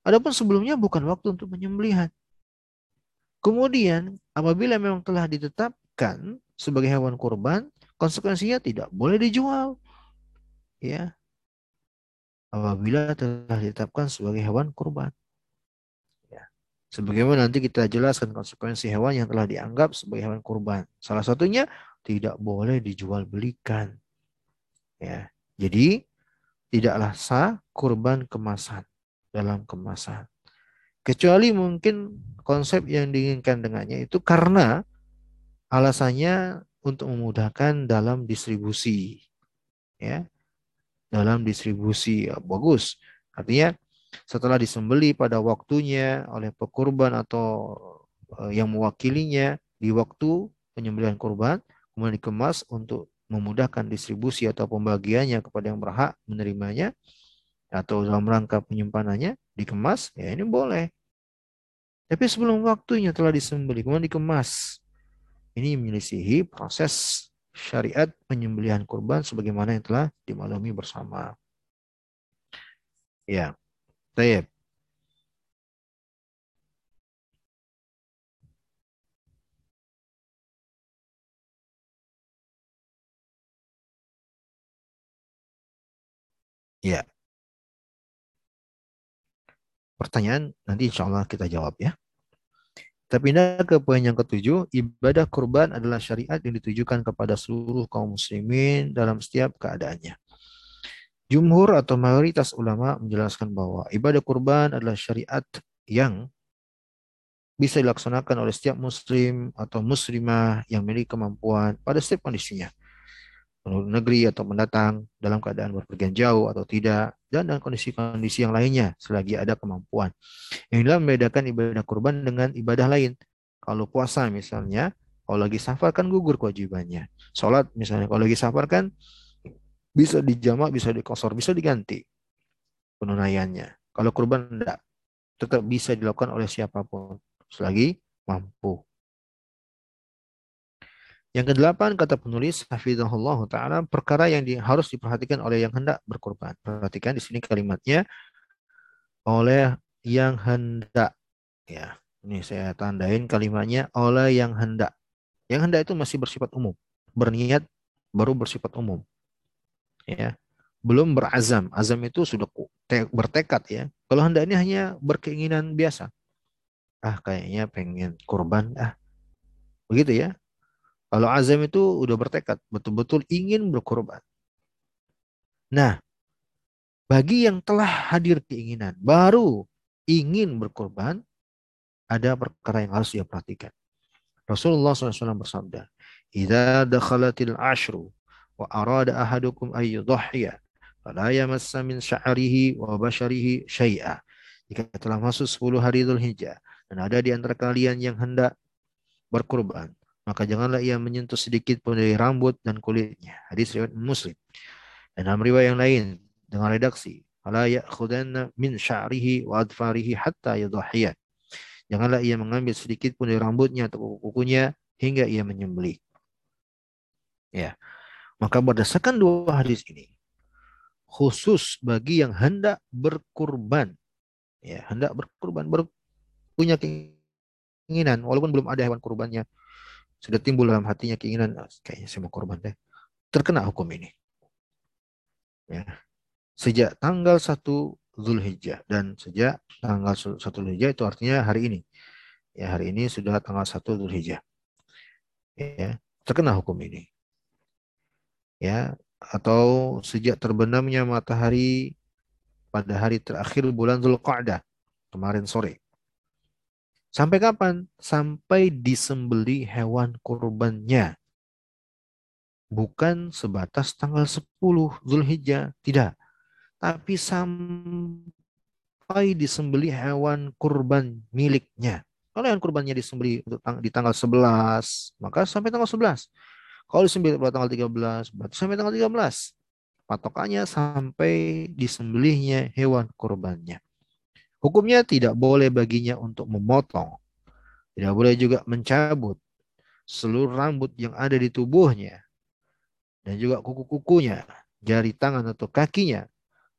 Adapun sebelumnya bukan waktu untuk penyembelihan. Kemudian apabila memang telah ditetapkan sebagai hewan kurban, konsekuensinya tidak boleh dijual. Ya. Apabila telah ditetapkan sebagai hewan kurban. Sebagaimana nanti kita jelaskan konsekuensi hewan yang telah dianggap sebagai hewan kurban. Salah satunya tidak boleh dijual belikan. Ya. Jadi tidaklah sah kurban kemasan dalam kemasan. Kecuali mungkin konsep yang diinginkan dengannya itu karena Alasannya untuk memudahkan dalam distribusi. Ya. Dalam distribusi ya, bagus. Artinya setelah disembeli pada waktunya oleh pekurban atau uh, yang mewakilinya di waktu penyembelihan kurban, kemudian dikemas untuk memudahkan distribusi atau pembagiannya kepada yang berhak menerimanya atau dalam rangka penyimpanannya dikemas, ya ini boleh. Tapi sebelum waktunya telah disembeli, kemudian dikemas ini menyelisihi proses syariat penyembelihan kurban sebagaimana yang telah dimaklumi bersama. Ya, Tayyip. Ya. Pertanyaan nanti insya Allah kita jawab ya. Kita pindah ke poin yang ketujuh, ibadah kurban adalah syariat yang ditujukan kepada seluruh kaum muslimin dalam setiap keadaannya. Jumhur atau mayoritas ulama menjelaskan bahwa ibadah kurban adalah syariat yang bisa dilaksanakan oleh setiap muslim atau muslimah yang memiliki kemampuan pada setiap kondisinya. Penduduk negeri atau mendatang dalam keadaan berpergian jauh atau tidak dan dalam kondisi-kondisi yang lainnya selagi ada kemampuan. Inilah membedakan ibadah kurban dengan ibadah lain. Kalau puasa misalnya, kalau lagi safar kan gugur kewajibannya. Sholat misalnya, kalau lagi safar kan bisa dijamak, bisa dikosor, bisa diganti penunaiannya. Kalau kurban tidak, tetap bisa dilakukan oleh siapa pun selagi mampu. Yang kedelapan kata penulis hafizahullah taala perkara yang di, harus diperhatikan oleh yang hendak berkorban. Perhatikan di sini kalimatnya oleh yang hendak ya. Ini saya tandain kalimatnya oleh yang hendak. Yang hendak itu masih bersifat umum. Berniat baru bersifat umum ya. Belum berazam. Azam itu sudah bertekad ya. Kalau hendaknya hanya berkeinginan biasa. Ah kayaknya pengen kurban ah. Begitu ya. Kalau azam itu udah bertekad betul-betul ingin berkorban nah bagi yang telah hadir keinginan baru ingin berkorban ada perkara yang harus dia perhatikan. Rasulullah SAW bersabda, "Idza dakhalatil ashru wa arada ahadukum ay yudhhiya fala yamassa min sya'rihi wa basharihi syai'a. Jika telah masuk 10 hari Dzulhijjah dan ada di antara kalian yang hendak berkurban, maka janganlah ia menyentuh sedikit pun dari rambut dan kulitnya. Hadis riwayat Muslim. Dan dalam riwayat yang lain dengan redaksi, fala ya'khudanna min sya'rihi wa adfarihi hatta yudhhiya. Janganlah ia mengambil sedikit pun dari rambutnya atau kukunya hingga ia menyembelih. Ya. Maka berdasarkan dua hadis ini, khusus bagi yang hendak berkurban, ya hendak berkurban, ber, punya keinginan, walaupun belum ada hewan kurbannya, sudah timbul dalam hatinya keinginan, ah, kayaknya saya mau kurban deh, terkena hukum ini. Ya. Sejak tanggal 1 Zulhijjah dan sejak tanggal 1 Zulhijjah itu artinya hari ini. Ya, hari ini sudah tanggal 1 Zulhijjah. Ya, terkena hukum ini ya atau sejak terbenamnya matahari pada hari terakhir bulan Zulqa'dah kemarin sore. Sampai kapan? Sampai disembeli hewan kurbannya. Bukan sebatas tanggal 10 Zulhijjah, tidak. Tapi sampai disembeli hewan kurban miliknya. Kalau hewan kurbannya disembeli di tanggal 11, maka sampai tanggal 11. Kalau disembelih pada tanggal 13, berarti sampai tanggal 13. Patokannya sampai disembelihnya hewan kurbannya. Hukumnya tidak boleh baginya untuk memotong. Tidak boleh juga mencabut seluruh rambut yang ada di tubuhnya. Dan juga kuku-kukunya, jari tangan atau kakinya.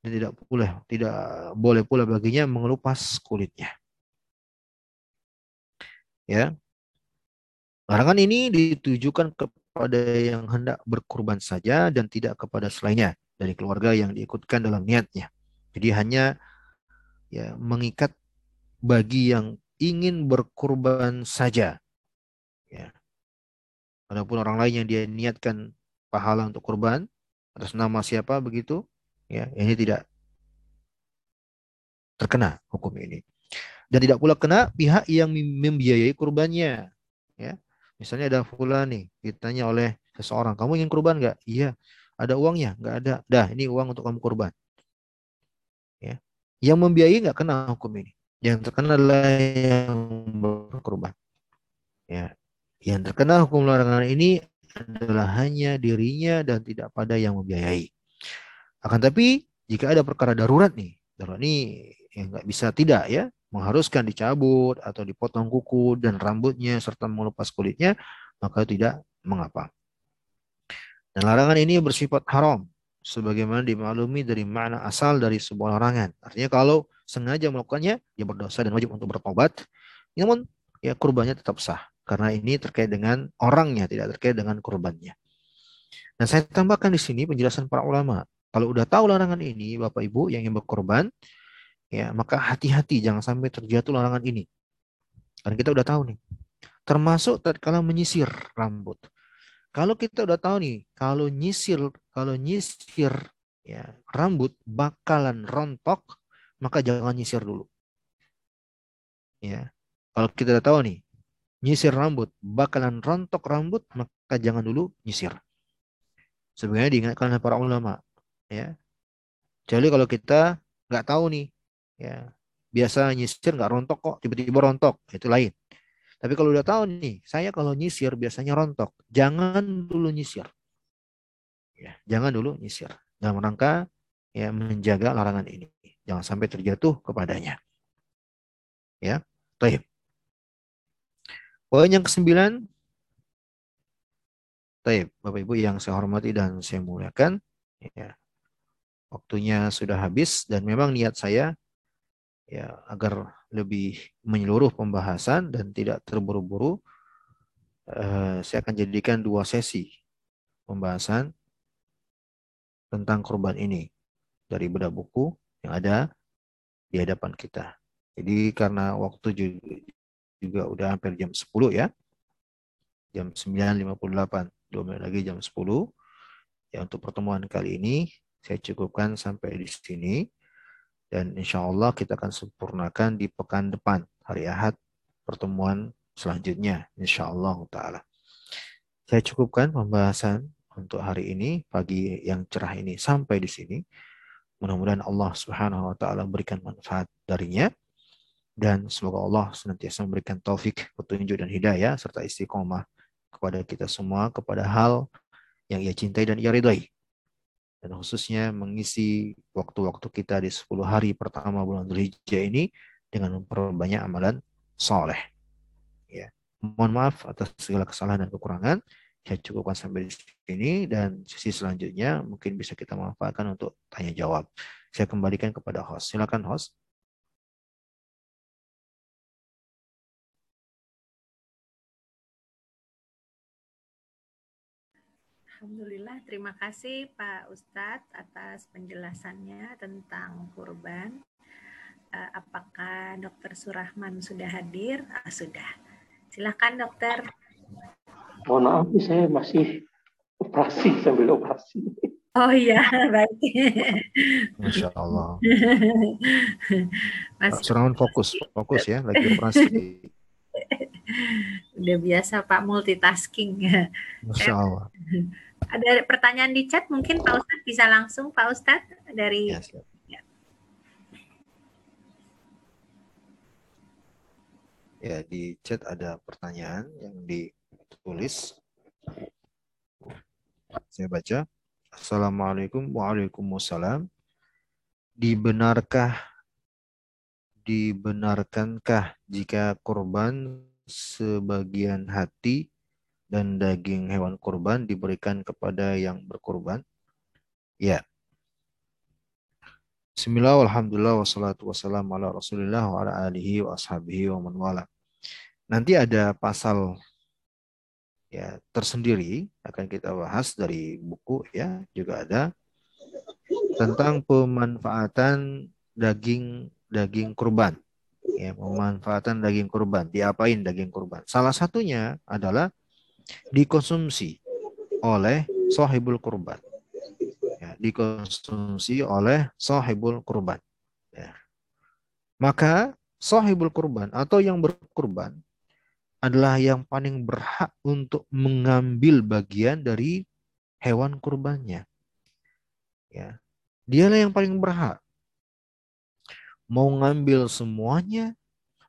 Dan tidak boleh, tidak boleh pula baginya mengelupas kulitnya. Ya, Larangan ini ditujukan ke kepada yang hendak berkurban saja dan tidak kepada selainnya dari keluarga yang diikutkan dalam niatnya. Jadi hanya ya mengikat bagi yang ingin berkurban saja. Ya. Adapun orang lain yang dia niatkan pahala untuk kurban atas nama siapa begitu, ya ini tidak terkena hukum ini. Dan tidak pula kena pihak yang membiayai kurbannya. Ya. Misalnya ada fulan nih, ditanya oleh seseorang, kamu ingin kurban nggak? Iya. Ada uangnya? Nggak ada. Dah, ini uang untuk kamu kurban. Ya. Yang membiayai nggak kena hukum ini. Yang terkena adalah yang berkurban. Ya. Yang terkena hukum larangan ini adalah hanya dirinya dan tidak pada yang membiayai. Akan tapi jika ada perkara darurat nih, darurat ini yang nggak bisa tidak ya, mengharuskan dicabut atau dipotong kuku dan rambutnya serta melepas kulitnya, maka tidak mengapa. Dan larangan ini bersifat haram, sebagaimana dimaklumi dari makna asal dari sebuah larangan. Artinya kalau sengaja melakukannya, dia berdosa dan wajib untuk bertobat. Namun ya kurbannya tetap sah, karena ini terkait dengan orangnya, tidak terkait dengan kurbannya. Dan saya tambahkan di sini penjelasan para ulama. Kalau udah tahu larangan ini, Bapak Ibu yang ingin berkorban, ya maka hati-hati jangan sampai terjatuh larangan ini. Karena kita udah tahu nih. Termasuk tatkala menyisir rambut. Kalau kita udah tahu nih, kalau nyisir, kalau nyisir ya rambut bakalan rontok, maka jangan nyisir dulu. Ya. Kalau kita udah tahu nih, nyisir rambut bakalan rontok rambut, maka jangan dulu nyisir. Sebenarnya diingatkan oleh para ulama, ya. Jadi kalau kita nggak tahu nih, ya biasa nyisir nggak rontok kok, tiba-tiba rontok, itu lain. Tapi kalau udah tahu nih, saya kalau nyisir biasanya rontok, jangan dulu nyisir. Ya, jangan dulu nyisir dalam rangka ya menjaga larangan ini. Jangan sampai terjatuh kepadanya. Ya, baik. Poin yang kesembilan, baik, Bapak Ibu yang saya hormati dan saya muliakan, ya, waktunya sudah habis dan memang niat saya ya agar lebih menyeluruh pembahasan dan tidak terburu-buru, eh, saya akan jadikan dua sesi pembahasan tentang korban ini dari bedah buku yang ada di hadapan kita. Jadi karena waktu juga, juga udah hampir jam 10 ya. Jam 9.58, dua menit lagi jam 10. Ya untuk pertemuan kali ini saya cukupkan sampai di sini. Dan insya Allah kita akan sempurnakan di pekan depan, hari Ahad, pertemuan selanjutnya. Insya Allah ta'ala. Saya cukupkan pembahasan untuk hari ini, pagi yang cerah ini sampai di sini. Mudah-mudahan Allah Subhanahu wa taala berikan manfaat darinya dan semoga Allah senantiasa memberikan taufik, petunjuk dan hidayah serta istiqomah kepada kita semua kepada hal yang ia cintai dan ia ridai. Dan khususnya mengisi waktu-waktu kita di 10 hari pertama bulan Dzulhijjah ini dengan memperbanyak amalan soleh. Ya. Mohon maaf atas segala kesalahan dan kekurangan saya cukupkan sampai di sini dan sesi selanjutnya mungkin bisa kita manfaatkan untuk tanya jawab. Saya kembalikan kepada host. Silakan host. Alhamdulillah, terima kasih Pak Ustadz atas penjelasannya tentang kurban. Eh, apakah Dokter Surahman sudah hadir? Ah, sudah. Silakan dokter mohon maaf saya masih operasi sambil operasi. Oh iya, baik. Masya Allah. Mas Suraman fokus, fokus ya, lagi operasi. Udah biasa Pak multitasking. Masya Allah. Ada pertanyaan di chat, mungkin Pak Ustadz bisa langsung Pak Ustadz dari. Ya, ya. ya di chat ada pertanyaan yang di tulis. Saya baca. Assalamualaikum Waalaikumsalam. Dibenarkah dibenarkankah jika korban sebagian hati dan daging hewan kurban diberikan kepada yang berkorban? Ya. Bismillah, alhamdulillah, wassalatu wassalamu ala rasulillah wa ala alihi wa ashabihi wa man wala. Nanti ada pasal ya tersendiri akan kita bahas dari buku ya juga ada tentang pemanfaatan daging daging kurban ya pemanfaatan daging kurban diapain daging kurban salah satunya adalah dikonsumsi oleh sahibul kurban ya, dikonsumsi oleh sahibul kurban ya. maka sahibul kurban atau yang berkurban adalah yang paling berhak untuk mengambil bagian dari hewan kurbannya. Ya. Dialah yang paling berhak. Mau ngambil semuanya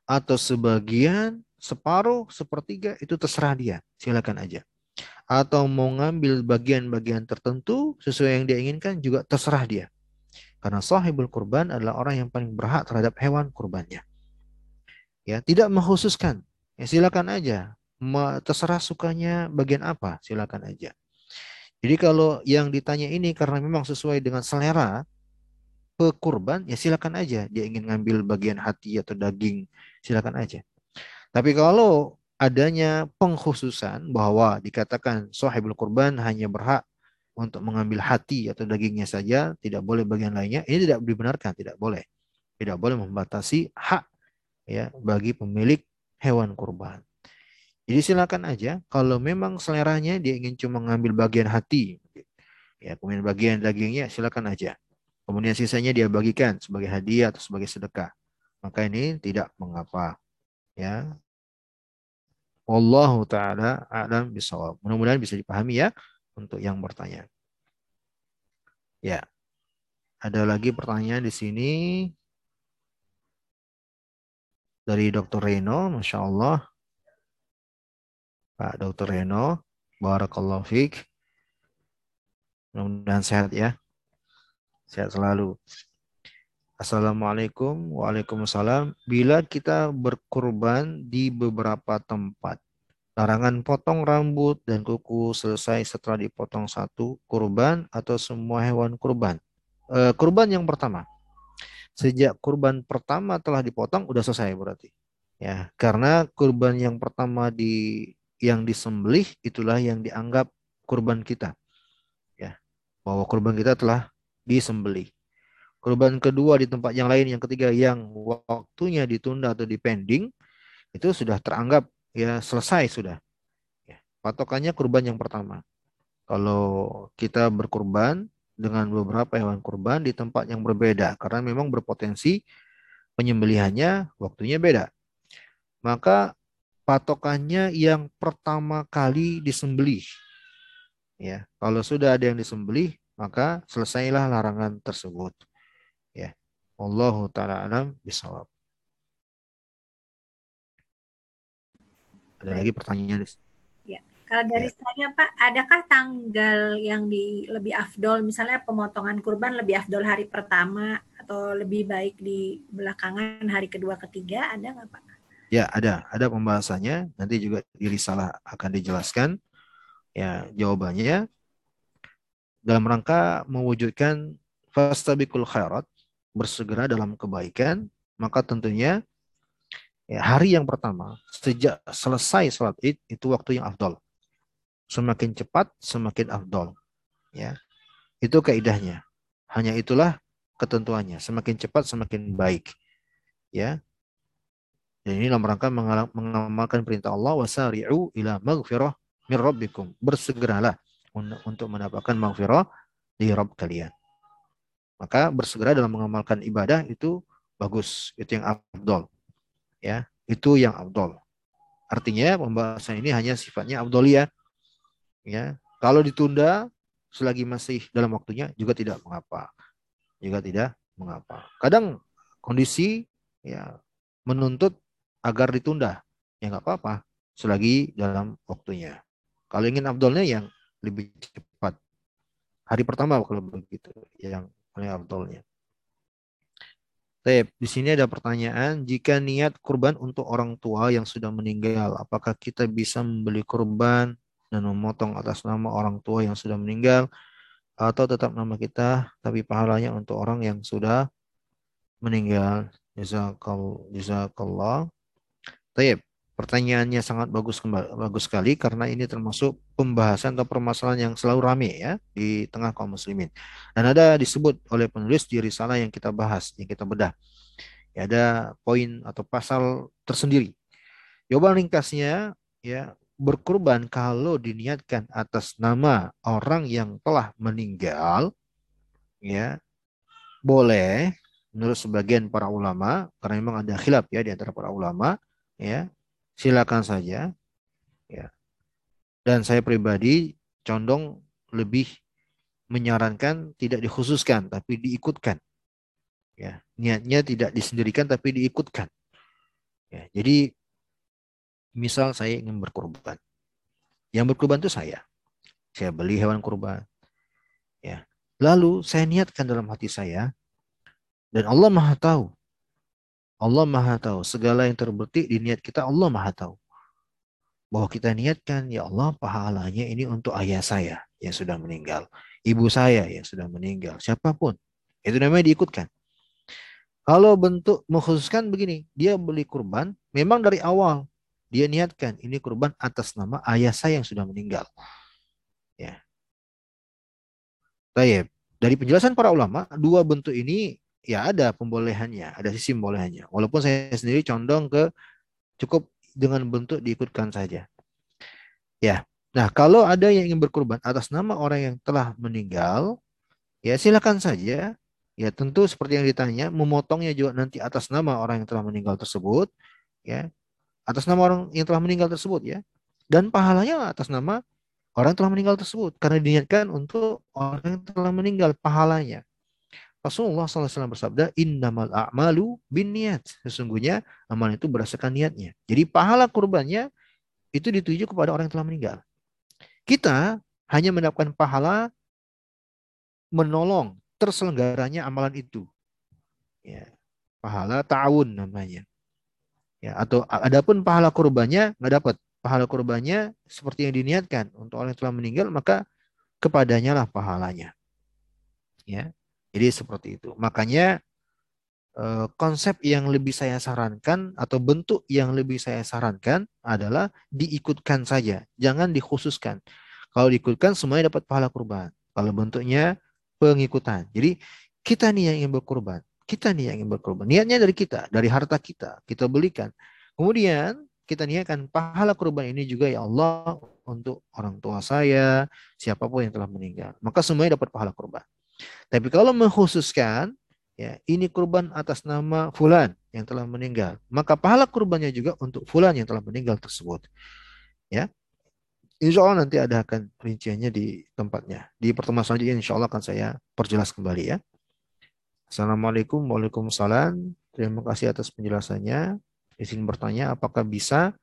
atau sebagian, separuh, sepertiga itu terserah dia. Silakan aja. Atau mau ngambil bagian-bagian tertentu sesuai yang dia inginkan juga terserah dia. Karena sahibul kurban adalah orang yang paling berhak terhadap hewan kurbannya. Ya, tidak mengkhususkan Ya silakan aja. Terserah sukanya bagian apa, silakan aja. Jadi kalau yang ditanya ini karena memang sesuai dengan selera pekurban, ya silakan aja. Dia ingin ngambil bagian hati atau daging, silakan aja. Tapi kalau adanya pengkhususan bahwa dikatakan sahibul kurban hanya berhak untuk mengambil hati atau dagingnya saja, tidak boleh bagian lainnya, ini tidak dibenarkan, tidak boleh. Tidak boleh membatasi hak ya bagi pemilik hewan kurban. Jadi silakan aja kalau memang seleranya dia ingin cuma ngambil bagian hati. Ya, kemudian bagian dagingnya silakan aja. Kemudian sisanya dia bagikan sebagai hadiah atau sebagai sedekah. Maka ini tidak mengapa. Ya. Wallahu taala a'lam bisawab. Mudah-mudahan bisa dipahami ya untuk yang bertanya. Ya. Ada lagi pertanyaan di sini dari Dr. Reno, Masya Allah. Pak Dr. Reno, Barakallahu Fik. Mudah-mudahan sehat ya. Sehat selalu. Assalamualaikum Waalaikumsalam. Bila kita berkurban di beberapa tempat, larangan potong rambut dan kuku selesai setelah dipotong satu kurban atau semua hewan kurban. E, kurban yang pertama, sejak kurban pertama telah dipotong udah selesai berarti. Ya, karena kurban yang pertama di yang disembelih itulah yang dianggap kurban kita. Ya, bahwa kurban kita telah disembelih. Kurban kedua di tempat yang lain, yang ketiga yang waktunya ditunda atau dipending itu sudah teranggap ya selesai sudah. Ya, patokannya kurban yang pertama. Kalau kita berkurban dengan beberapa hewan kurban di tempat yang berbeda karena memang berpotensi penyembelihannya waktunya beda. Maka patokannya yang pertama kali disembelih. Ya, kalau sudah ada yang disembelih, maka selesailah larangan tersebut. Ya. Allahu taala alam bisawab. Ada lagi pertanyaan? Ya. Kalau dari ya. saya Pak, adakah tanggal yang di lebih afdol, misalnya pemotongan kurban lebih afdol hari pertama atau lebih baik di belakangan hari kedua ketiga, ada nggak Pak? Ya ada, ada pembahasannya. Nanti juga di risalah akan dijelaskan. Ya jawabannya dalam rangka mewujudkan fastabikul khairat, bersegera dalam kebaikan, maka tentunya Ya, hari yang pertama, sejak selesai sholat id, itu waktu yang afdol. Semakin cepat, semakin afdol. Ya, itu kaidahnya. Hanya itulah ketentuannya. Semakin cepat, semakin baik. Ya, dan ini dalam rangka mengamalkan perintah Allah wasari'u ila maghfirah min rabbikum. Bersegeralah untuk mendapatkan maghfirah di Rabb kalian. Maka bersegera dalam mengamalkan ibadah itu bagus, itu yang afdol ya itu yang abdol. Artinya pembahasan ini hanya sifatnya abdolia. Ya, kalau ditunda selagi masih dalam waktunya juga tidak mengapa. Juga tidak mengapa. Kadang kondisi ya menuntut agar ditunda. Ya nggak apa-apa selagi dalam waktunya. Kalau ingin abdolnya yang lebih cepat. Hari pertama kalau begitu yang paling abdolnya. Tep, di sini ada pertanyaan, jika niat kurban untuk orang tua yang sudah meninggal, apakah kita bisa membeli kurban dan memotong atas nama orang tua yang sudah meninggal atau tetap nama kita tapi pahalanya untuk orang yang sudah meninggal? Jazakallah. Tep, pertanyaannya sangat bagus bagus sekali karena ini termasuk pembahasan atau permasalahan yang selalu rame ya di tengah kaum muslimin. Dan ada disebut oleh penulis di risalah yang kita bahas, yang kita bedah. Ya, ada poin atau pasal tersendiri. Jawaban ringkasnya ya berkurban kalau diniatkan atas nama orang yang telah meninggal ya boleh menurut sebagian para ulama karena memang ada khilaf ya di antara para ulama ya silakan saja ya dan saya pribadi condong lebih menyarankan tidak dikhususkan tapi diikutkan. Ya, niatnya tidak disendirikan tapi diikutkan. Ya, jadi misal saya ingin berkorban. Yang berkorban itu saya. Saya beli hewan kurban. Ya. Lalu saya niatkan dalam hati saya dan Allah Maha tahu. Allah Maha tahu segala yang terbetik di niat kita Allah Maha tahu bahwa kita niatkan ya Allah pahalanya ini untuk ayah saya yang sudah meninggal, ibu saya yang sudah meninggal, siapa pun. Itu namanya diikutkan. Kalau bentuk mengkhususkan begini, dia beli kurban, memang dari awal dia niatkan ini kurban atas nama ayah saya yang sudah meninggal. Ya. Tayyip. Dari penjelasan para ulama, dua bentuk ini ya ada pembolehannya, ada sisi pembolehannya. Walaupun saya sendiri condong ke cukup dengan bentuk diikutkan saja. Ya, Nah, kalau ada yang ingin berkurban atas nama orang yang telah meninggal, ya silakan saja. Ya tentu seperti yang ditanya, memotongnya juga nanti atas nama orang yang telah meninggal tersebut, ya atas nama orang yang telah meninggal tersebut, ya. Dan pahalanya atas nama orang yang telah meninggal tersebut, karena diniatkan untuk orang yang telah meninggal pahalanya. Rasulullah SAW bersabda, Innamal a'malu bin niat. Sesungguhnya amal itu berdasarkan niatnya. Jadi pahala kurbannya itu dituju kepada orang yang telah meninggal. Kita hanya mendapatkan pahala menolong terselenggaranya amalan itu. Ya, pahala ta'awun namanya. Ya, atau adapun pahala kurbannya nggak dapat. Pahala kurbannya seperti yang diniatkan untuk orang yang telah meninggal maka kepadanya lah pahalanya. Ya. Jadi seperti itu. Makanya eh, konsep yang lebih saya sarankan atau bentuk yang lebih saya sarankan adalah diikutkan saja, jangan dikhususkan. Kalau diikutkan semuanya dapat pahala kurban. Kalau bentuknya pengikutan. Jadi kita nih yang ingin berkurban. Kita nih yang ingin berkurban. Niatnya dari kita, dari harta kita. Kita belikan. Kemudian kita niatkan pahala kurban ini juga ya Allah untuk orang tua saya, siapa pun yang telah meninggal. Maka semuanya dapat pahala kurban. Tapi kalau mengkhususkan, ya ini kurban atas nama fulan yang telah meninggal, maka pahala kurbannya juga untuk fulan yang telah meninggal tersebut. Ya, Insya Allah nanti ada akan rinciannya di tempatnya. Di pertemuan selanjutnya insya Allah akan saya perjelas kembali ya. Assalamualaikum Waalaikumsalam. Terima kasih atas penjelasannya. Izin bertanya apakah bisa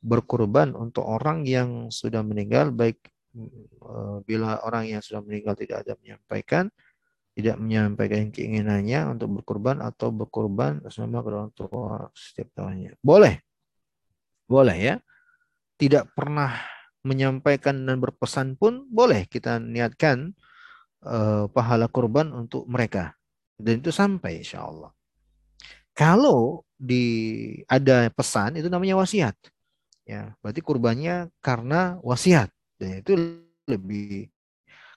berkorban untuk orang yang sudah meninggal baik bila orang yang sudah meninggal tidak ada menyampaikan tidak menyampaikan keinginannya untuk berkorban atau berkorban sama orang tua setiap tahunnya. Boleh. Boleh ya. Tidak pernah menyampaikan dan berpesan pun boleh kita niatkan uh, pahala kurban untuk mereka dan itu sampai insya Allah. Kalau di ada pesan itu namanya wasiat, ya berarti kurbannya karena wasiat dan itu lebih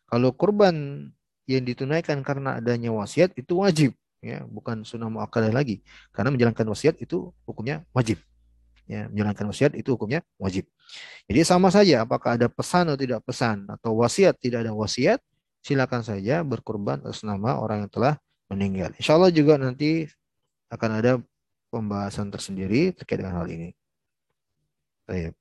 kalau kurban yang ditunaikan karena adanya wasiat itu wajib ya bukan sunnah muakkadah lagi karena menjalankan wasiat itu hukumnya wajib ya menjalankan wasiat itu hukumnya wajib. Jadi sama saja apakah ada pesan atau tidak pesan atau wasiat tidak ada wasiat, silakan saja berkorban atas nama orang yang telah meninggal. Insya Allah juga nanti akan ada pembahasan tersendiri terkait dengan hal ini. Baik.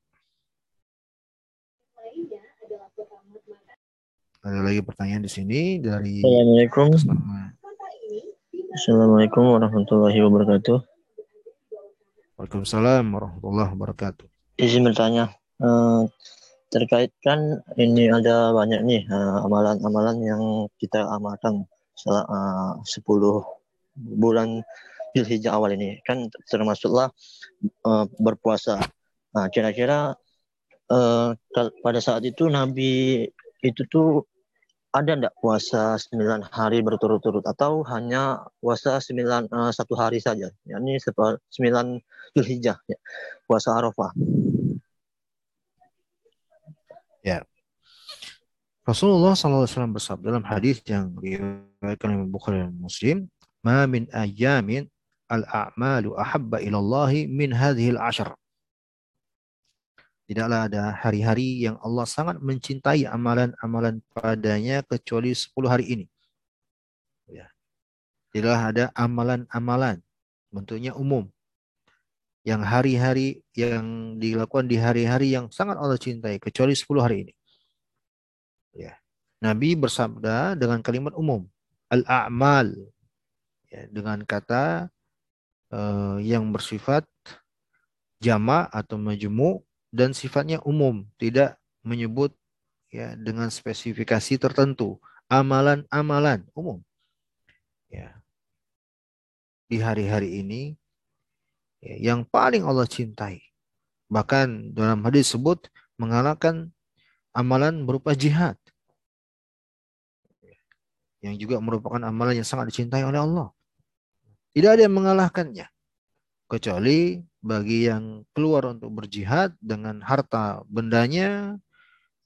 Ada lagi pertanyaan di sini dari Assalamualaikum. Assalamualaikum warahmatullahi wabarakatuh. Waalaikumsalam warahmatullahi wabarakatuh. Izin bertanya, uh, terkait kan ini ada banyak nih eh, amalan-amalan yang kita amalkan setelah uh, 10 bulan Zulhijjah awal ini kan termasuklah uh, berpuasa. Nah, kira-kira uh, pada saat itu Nabi itu tuh ada enggak puasa 9 hari berturut-turut? Atau hanya puasa 9 uh, satu hari saja? Yakni 9 Zulhijjah ya. Puasa Arafah. Ya. Rasulullah SAW bersabda dalam hadis yang diriwayatkan oleh Bukhari dan Muslim ma min ayamin al-a'malu ahabba ilallahi min hadhil ashar Tidaklah ada hari-hari yang Allah sangat mencintai amalan-amalan padanya kecuali 10 hari ini. Ya. Tidaklah ada amalan-amalan bentuknya umum yang hari-hari yang dilakukan di hari-hari yang sangat Allah cintai kecuali 10 hari ini. Ya. Nabi bersabda dengan kalimat umum al-a'mal ya, dengan kata uh, yang bersifat jama atau majmu dan sifatnya umum, tidak menyebut ya dengan spesifikasi tertentu, amalan-amalan umum. Ya. Di hari-hari ini ya, yang paling Allah cintai. Bahkan dalam hadis sebut mengalahkan amalan berupa jihad. Yang juga merupakan amalan yang sangat dicintai oleh Allah. Tidak ada yang mengalahkannya. Kecuali bagi yang keluar untuk berjihad dengan harta bendanya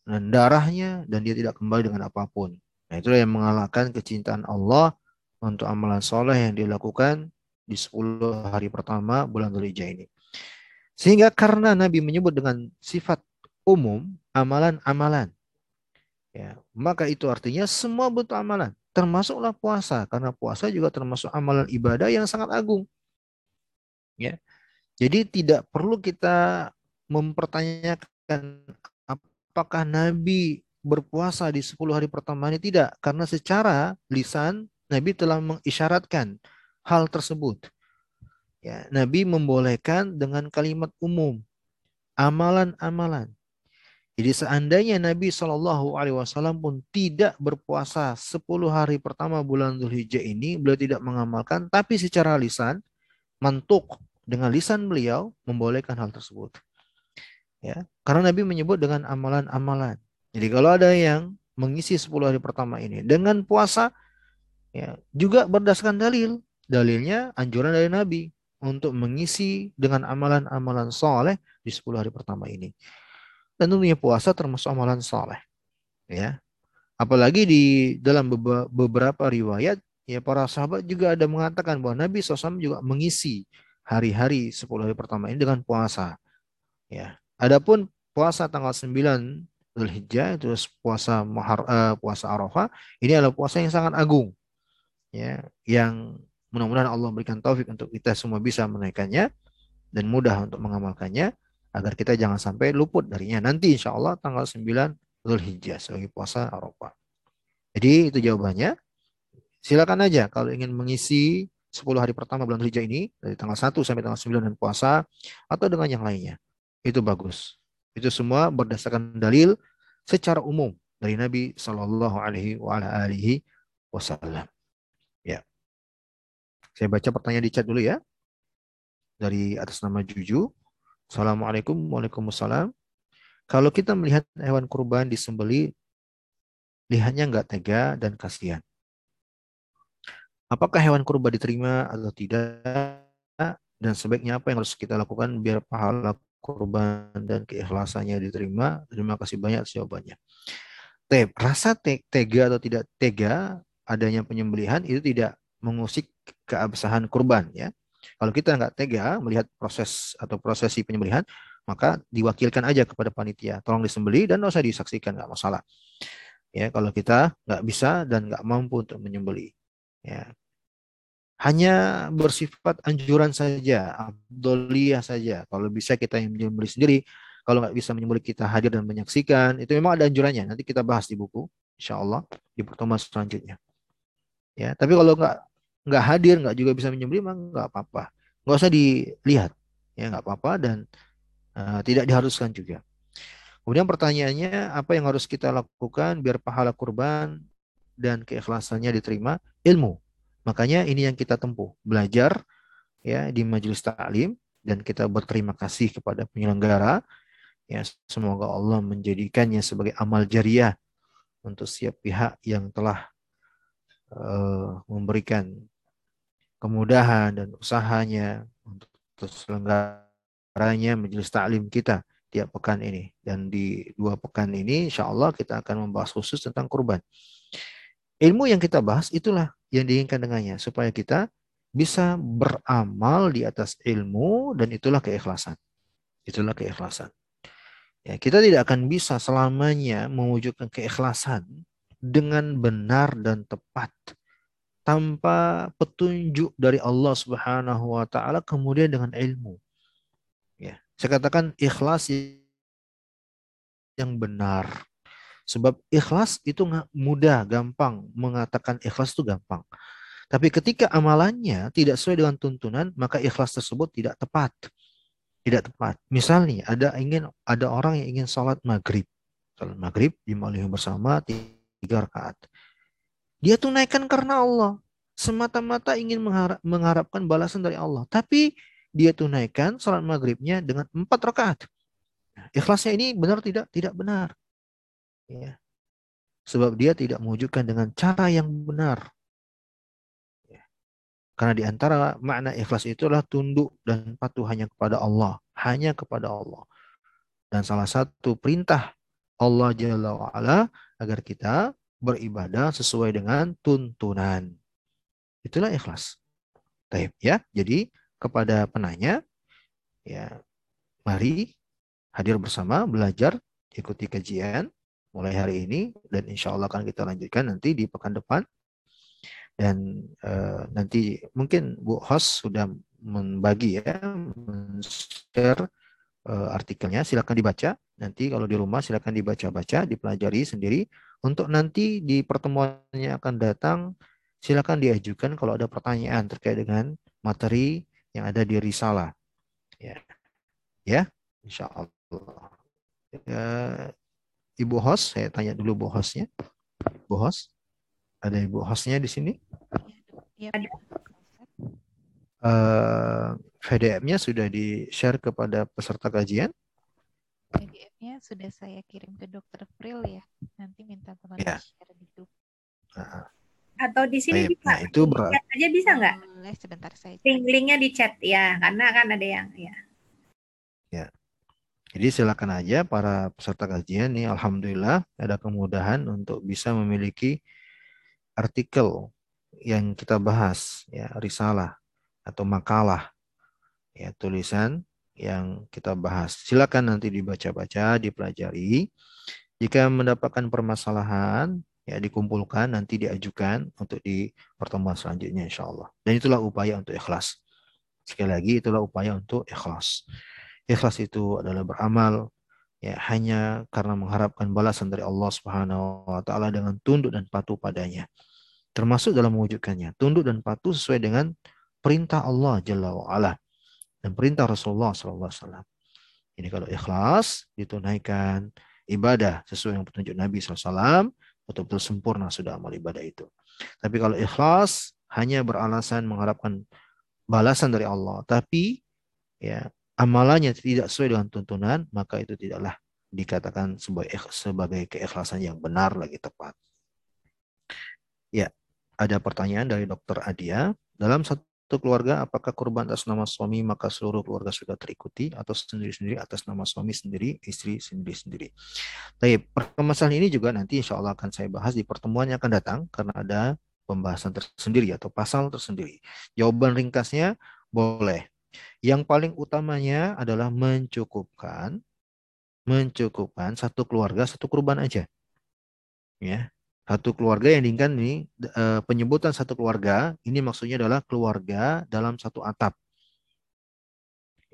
dan darahnya dan dia tidak kembali dengan apa pun. Nah, itulah yang mengalahkan kecintaan Allah untuk amalan soleh yang dilakukan di 10 hari pertama bulan Dzulhijjah ini. Sehingga karena Nabi menyebut dengan sifat umum amalan-amalan. Ya, maka itu artinya semua bentuk amalan, termasuklah puasa karena puasa juga termasuk amalan ibadah yang sangat agung. Ya. Jadi tidak perlu kita mempertanyakan apakah Nabi berpuasa di 10 hari pertama ini tidak karena secara lisan Nabi telah mengisyaratkan hal tersebut. Ya, Nabi membolehkan dengan kalimat umum amalan-amalan. Jadi seandainya Nabi Shallallahu Alaihi Wasallam pun tidak berpuasa 10 hari pertama bulan Dzulhijjah ini, beliau tidak mengamalkan, tapi secara lisan, mantuk dengan lisan beliau membolehkan hal tersebut. Ya, karena Nabi menyebut dengan amalan-amalan. Jadi kalau ada yang mengisi 10 hari pertama ini dengan puasa, ya juga berdasarkan dalil. Dalilnya anjuran dari Nabi untuk mengisi dengan amalan-amalan soleh di 10 hari pertama ini. Dan tentunya puasa termasuk amalan saleh. Ya. Apalagi di dalam beberapa riwayat ya para sahabat juga ada mengatakan bahwa Nabi SAW juga mengisi hari-hari 10 hari pertama ini dengan puasa. Ya. Adapun puasa tanggal 9 Dzulhijjah terus puasa Muhar, uh, puasa Arafah ini adalah puasa yang sangat agung. Ya, yang mudah-mudahan Allah berikan taufik untuk kita semua bisa menaikkannya dan mudah untuk mengamalkannya agar kita jangan sampai luput darinya. Nanti insya Allah tanggal 9 Zulhijjah sebagai puasa Arafah. Jadi itu jawabannya. Silakan aja kalau ingin mengisi 10 hari pertama bulan Zulhijjah ini dari tanggal 1 sampai tanggal 9 dan puasa atau dengan yang lainnya. Itu bagus. Itu semua berdasarkan dalil secara umum dari Nabi Shallallahu Alaihi Wasallam. Ya. Saya baca pertanyaan di chat dulu ya. Dari atas nama Juju. Assalamualaikum, Waalaikumsalam. Kalau kita melihat hewan kurban disembeli, lihatnya nggak tega dan kasihan. Apakah hewan kurban diterima atau tidak? Dan sebaiknya apa yang harus kita lakukan biar pahala kurban dan keikhlasannya diterima? Terima kasih banyak jawabannya. Tep, rasa tega atau tidak tega adanya penyembelihan itu tidak mengusik keabsahan kurban ya. Kalau kita nggak tega melihat proses atau prosesi penyembelihan, maka diwakilkan aja kepada panitia. Tolong disembeli dan nggak usah disaksikan, nggak masalah. Ya, kalau kita nggak bisa dan nggak mampu untuk menyembeli. Ya. Hanya bersifat anjuran saja, abdoliyah saja. Kalau bisa kita yang menyembeli sendiri, kalau nggak bisa menyembeli kita hadir dan menyaksikan, itu memang ada anjurannya. Nanti kita bahas di buku, insya Allah di pertemuan selanjutnya. Ya, tapi kalau nggak nggak hadir, nggak juga bisa menyembelih, mah nggak apa-apa. Nggak usah dilihat, ya nggak apa-apa dan uh, tidak diharuskan juga. Kemudian pertanyaannya, apa yang harus kita lakukan biar pahala kurban dan keikhlasannya diterima? Ilmu. Makanya ini yang kita tempuh, belajar ya di majelis taklim dan kita berterima kasih kepada penyelenggara. Ya, semoga Allah menjadikannya sebagai amal jariah untuk setiap pihak yang telah uh, memberikan kemudahan dan usahanya untuk terselenggaranya majelis taklim kita tiap pekan ini. Dan di dua pekan ini insya Allah kita akan membahas khusus tentang kurban. Ilmu yang kita bahas itulah yang diinginkan dengannya supaya kita bisa beramal di atas ilmu dan itulah keikhlasan. Itulah keikhlasan. Ya, kita tidak akan bisa selamanya mewujudkan keikhlasan dengan benar dan tepat tanpa petunjuk dari Allah Subhanahu wa taala kemudian dengan ilmu. Ya, saya katakan ikhlas yang benar. Sebab ikhlas itu mudah, gampang. Mengatakan ikhlas itu gampang. Tapi ketika amalannya tidak sesuai dengan tuntunan, maka ikhlas tersebut tidak tepat. Tidak tepat. Misalnya ada ingin ada orang yang ingin sholat maghrib. Sholat maghrib di malam bersama tiga rakaat. Dia tunaikan karena Allah. Semata-mata ingin mengharap, mengharapkan balasan dari Allah. Tapi dia tunaikan salat maghribnya dengan empat rakaat. Ikhlasnya ini benar tidak? Tidak benar. Ya. Sebab dia tidak mewujudkan dengan cara yang benar. Ya. Karena di antara makna ikhlas itulah tunduk dan patuh hanya kepada Allah. Hanya kepada Allah. Dan salah satu perintah Allah Jalla wa'ala agar kita beribadah sesuai dengan tuntunan. Itulah ikhlas. Taib ya. Jadi kepada penanya ya mari hadir bersama belajar ikuti kajian mulai hari ini dan insya Allah akan kita lanjutkan nanti di pekan depan. Dan uh, nanti mungkin Bu host sudah membagi ya share uh, artikelnya. Silakan dibaca. Nanti kalau di rumah silakan dibaca-baca dipelajari sendiri. Untuk nanti di pertemuannya akan datang silakan diajukan kalau ada pertanyaan terkait dengan materi yang ada di risalah. Ya. Ya? Insya Allah. Ya, ibu host saya tanya dulu bu hostnya bu host ada ibu hostnya di sini ya, uh, VDM-nya sudah di share kepada peserta kajian PDF-nya sudah saya kirim ke dokter April ya. Nanti minta teman ya. share di grup. Nah. Atau di sini Baik. bisa. Nah, itu ber... chat aja bisa nggak? Boleh sebentar saya. Link linknya di chat ya, karena kan ada yang ya. Ya. Jadi silakan aja para peserta kajian nih, alhamdulillah ada kemudahan untuk bisa memiliki artikel yang kita bahas ya risalah atau makalah ya tulisan yang kita bahas. Silakan nanti dibaca-baca, dipelajari. Jika mendapatkan permasalahan, ya dikumpulkan, nanti diajukan untuk di pertemuan selanjutnya insya Allah. Dan itulah upaya untuk ikhlas. Sekali lagi, itulah upaya untuk ikhlas. Ikhlas itu adalah beramal ya hanya karena mengharapkan balasan dari Allah Subhanahu wa taala dengan tunduk dan patuh padanya. Termasuk dalam mewujudkannya. Tunduk dan patuh sesuai dengan perintah Allah Jalla wa ala dan perintah Rasulullah SAW. Ini kalau ikhlas ditunaikan ibadah sesuai dengan petunjuk Nabi SAW, betul-betul sempurna sudah amal ibadah itu. Tapi kalau ikhlas hanya beralasan mengharapkan balasan dari Allah, tapi ya amalannya tidak sesuai dengan tuntunan, maka itu tidaklah dikatakan sebagai keikhlasan yang benar lagi tepat. Ya, ada pertanyaan dari Dokter Adia. Dalam satu satu keluarga apakah kurban atas nama suami maka seluruh keluarga sudah terikuti atau sendiri-sendiri atas nama suami sendiri, istri sendiri-sendiri. Tapi permasalahan ini juga nanti insya Allah akan saya bahas di pertemuan yang akan datang karena ada pembahasan tersendiri atau pasal tersendiri. Jawaban ringkasnya boleh. Yang paling utamanya adalah mencukupkan mencukupkan satu keluarga satu kurban aja. Ya, satu keluarga yang diinginkan ini uh, penyebutan satu keluarga ini maksudnya adalah keluarga dalam satu atap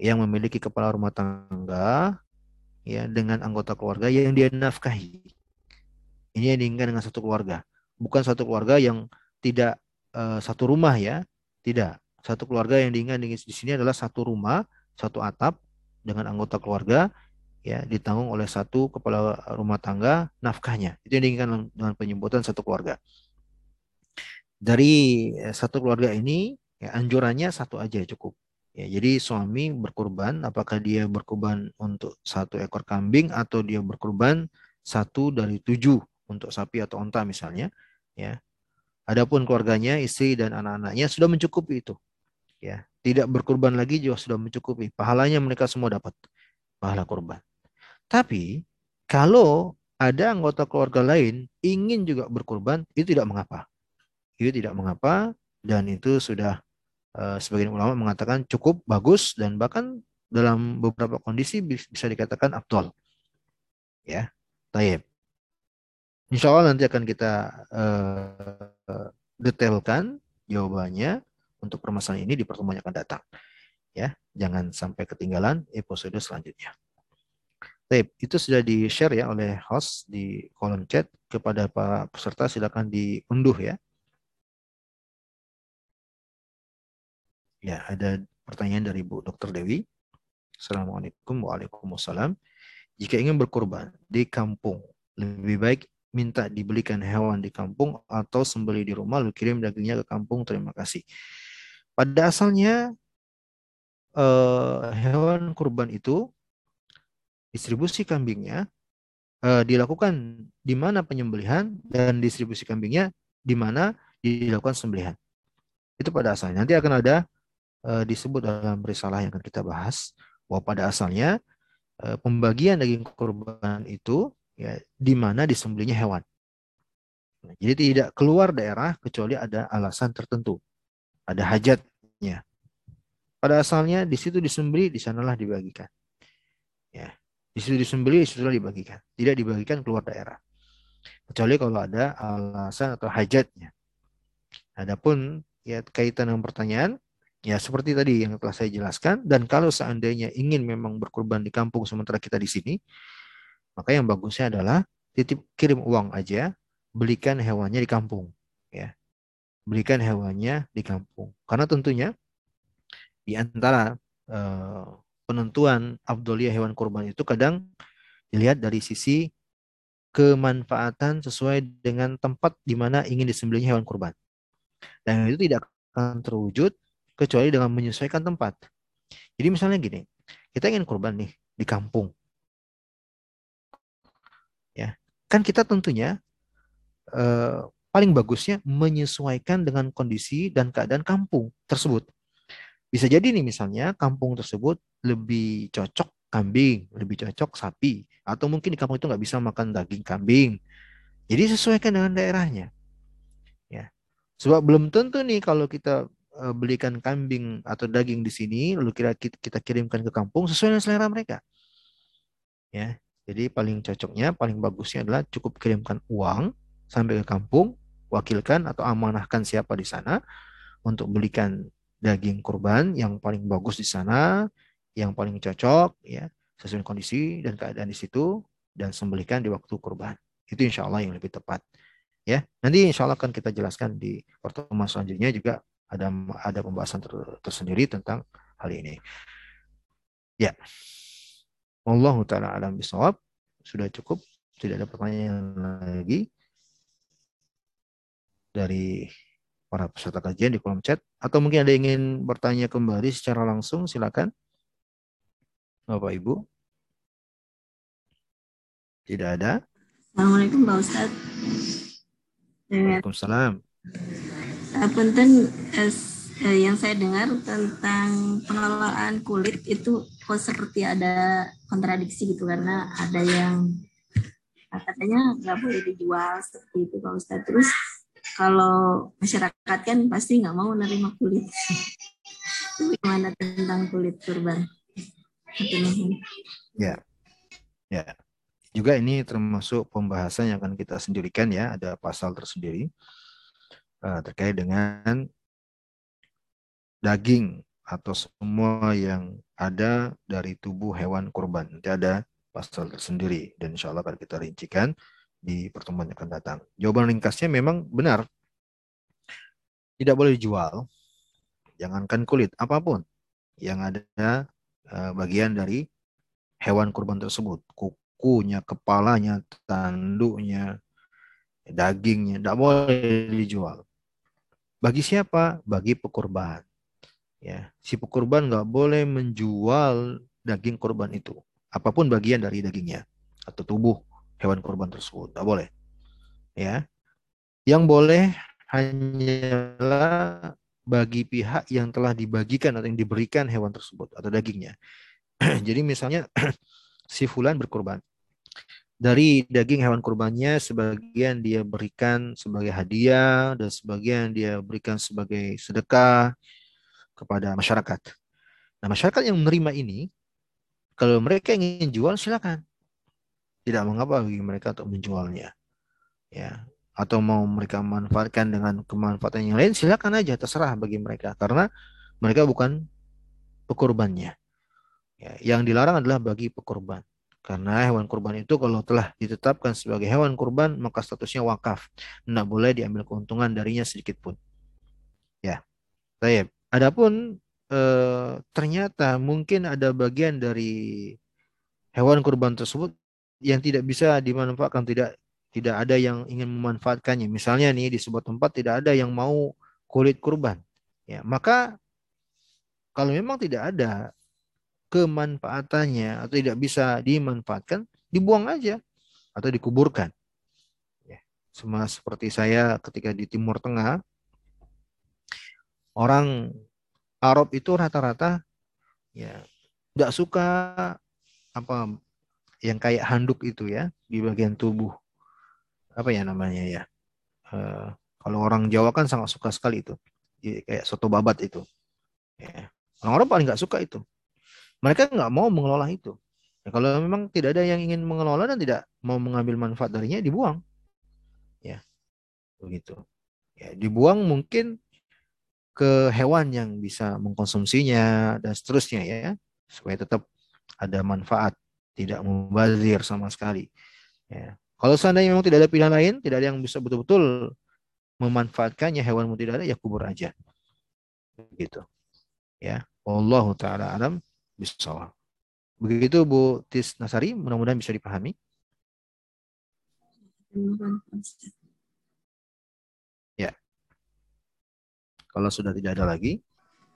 yang memiliki kepala rumah tangga ya dengan anggota keluarga yang dia nafkahi. Ini yang diinginkan dengan satu keluarga, bukan satu keluarga yang tidak uh, satu rumah ya, tidak. Satu keluarga yang diinginkan di sini adalah satu rumah, satu atap dengan anggota keluarga ya ditanggung oleh satu kepala rumah tangga nafkahnya. Itu yang diinginkan dengan penyebutan satu keluarga. Dari eh, satu keluarga ini ya, anjurannya satu aja cukup. Ya, jadi suami berkurban, apakah dia berkurban untuk satu ekor kambing atau dia berkurban satu dari tujuh untuk sapi atau onta misalnya, ya. Adapun keluarganya, istri dan anak-anaknya sudah mencukupi itu, ya. Tidak berkurban lagi juga sudah mencukupi. Pahalanya mereka semua dapat pahala kurban. Tapi kalau ada anggota keluarga lain ingin juga berkurban, itu tidak mengapa. Itu tidak mengapa dan itu sudah uh, sebagian ulama mengatakan cukup bagus dan bahkan dalam beberapa kondisi bisa dikatakan abdul. Ya, taib. Insya Allah nanti akan kita uh, detailkan jawabannya untuk permasalahan ini di pertemuan yang akan datang. Ya, jangan sampai ketinggalan episode selanjutnya. Tape, itu sudah di-share ya oleh host di kolom chat kepada para peserta silakan diunduh ya. Ya, ada pertanyaan dari Bu Dr. Dewi. Assalamualaikum Waalaikumsalam. Jika ingin berkorban di kampung, lebih baik minta dibelikan hewan di kampung atau sembeli di rumah lalu kirim dagingnya ke kampung. Terima kasih. Pada asalnya eh, hewan kurban itu distribusi kambingnya uh, dilakukan di mana penyembelihan dan distribusi kambingnya di mana dilakukan sembelihan. Itu pada asalnya. Nanti akan ada uh, disebut dalam risalah yang akan kita bahas bahwa pada asalnya uh, pembagian daging kurban itu ya di mana disembelihnya hewan. Jadi tidak keluar daerah kecuali ada alasan tertentu. Ada hajatnya. Pada asalnya di situ disembeli, di sanalah dibagikan. Ya. Di situ disembelih, sudah dibagikan. Tidak dibagikan keluar daerah. Kecuali kalau ada alasan atau hajatnya. Adapun ya kaitan dengan pertanyaan, ya seperti tadi yang telah saya jelaskan. Dan kalau seandainya ingin memang berkurban di kampung sementara kita di sini, maka yang bagusnya adalah titip kirim uang aja, belikan hewannya di kampung. Belikan hewannya di kampung. Karena tentunya di antara uh, penentuan abdoliyah hewan kurban itu kadang dilihat dari sisi kemanfaatan sesuai dengan tempat di mana ingin disembelihnya hewan kurban. Dan itu tidak akan terwujud kecuali dengan menyesuaikan tempat. Jadi misalnya gini, kita ingin kurban nih di kampung. Ya, kan kita tentunya eh, paling bagusnya menyesuaikan dengan kondisi dan keadaan kampung tersebut. Bisa jadi nih misalnya kampung tersebut lebih cocok kambing, lebih cocok sapi, atau mungkin di kampung itu nggak bisa makan daging kambing. Jadi sesuaikan dengan daerahnya. Ya, sebab belum tentu nih kalau kita e, belikan kambing atau daging di sini, lalu kira kita kirimkan ke kampung sesuai dengan selera mereka. Ya, jadi paling cocoknya, paling bagusnya adalah cukup kirimkan uang sampai ke kampung, wakilkan atau amanahkan siapa di sana untuk belikan daging kurban yang paling bagus di sana, yang paling cocok ya sesuai kondisi dan keadaan di situ dan sembelihkan di waktu kurban. Itu insya Allah yang lebih tepat. Ya, nanti insya Allah akan kita jelaskan di pertemuan selanjutnya juga ada ada pembahasan ter, tersendiri tentang hal ini. Ya, Allah taala alam bisawab sudah cukup, tidak ada pertanyaan lagi dari para peserta kajian di kolom chat. Atau mungkin ada yang ingin bertanya kembali secara langsung silakan. Bapak Ibu. Tidak ada. Assalamualaikum Pak Ustadz. Waalaikumsalam. Uh, Punten uh, yang saya dengar tentang pengelolaan kulit itu kok seperti ada kontradiksi gitu karena ada yang katanya nggak boleh dijual seperti itu Pak Ustadz. Terus kalau masyarakat kan pasti nggak mau menerima kulit. Gimana tentang kulit kurban? Ya, ya. Juga ini termasuk pembahasan yang akan kita sendirikan ya, ada pasal tersendiri uh, terkait dengan daging atau semua yang ada dari tubuh hewan kurban. Nanti ada pasal tersendiri dan insya Allah akan kita rincikan di pertemuan yang akan datang. Jawaban ringkasnya memang benar. Tidak boleh dijual. Jangankan kulit, apa pun yang ada uh, bagian dari hewan kurban tersebut. Kukunya, kepalanya, tanduknya, dagingnya. Tidak boleh dijual. Bagi siapa? Bagi pekurban. Ya, si pekurban nggak boleh menjual daging kurban itu, apa pun bagian dari dagingnya atau tubuh hewan kurban tersebut. Tidak boleh. Ya. Yang boleh hanyalah bagi pihak yang telah dibagikan atau yang diberikan hewan tersebut atau dagingnya. Jadi misalnya si fulan berkurban. Dari daging hewan kurbannya sebagian dia berikan sebagai hadiah dan sebagian dia berikan sebagai sedekah kepada masyarakat. Nah, masyarakat yang menerima ini kalau mereka ingin jual silakan tidak mengapa bagi mereka untuk menjualnya. Ya, atau mau mereka manfaatkan dengan kemanfaatan yang lain silakan aja terserah bagi mereka karena mereka bukan pekurbannya. Ya, yang dilarang adalah bagi pekurban. Karena hewan kurban itu kalau telah ditetapkan sebagai hewan kurban maka statusnya wakaf. Tidak boleh diambil keuntungan darinya sedikit pun. Ya. Saya. Adapun eh, ternyata mungkin ada bagian dari hewan kurban tersebut yang tidak bisa dimanfaatkan tidak tidak ada yang ingin memanfaatkannya. Misalnya nih di sebuah tempat tidak ada yang mau kulit kurban. Ya maka kalau memang tidak ada kemanfaatannya atau tidak bisa dimanfaatkan dibuang aja atau dikuburkan. Ya sama seperti saya ketika di Timur Tengah orang Arab itu rata-rata ya tidak suka apa yang kayak handuk itu ya di bagian tubuh. Apa ya namanya ya? Uh, kalau orang Jawa kan sangat suka sekali itu. Kayak soto babat itu. Ya. orang-orang paling nggak suka itu. Mereka nggak mau mengelola itu. Ya, kalau memang tidak ada yang ingin mengelola dan tidak mau mengambil manfaat darinya, dibuang. Ya, begitu. Ya, dibuang mungkin ke hewan yang bisa mengkonsumsinya dan seterusnya ya, supaya tetap ada manfaat, tidak mubazir sama sekali. Ya. Kalau seandainya memang tidak ada pilihan lain, tidak ada yang bisa betul-betul memanfaatkannya hewanmu tidak ada, ya kubur aja. Begitu. Ya. Allah taala alam bisawab. Begitu Bu Tis Nasari, mudah-mudahan bisa dipahami. Ya. Kalau sudah tidak ada lagi.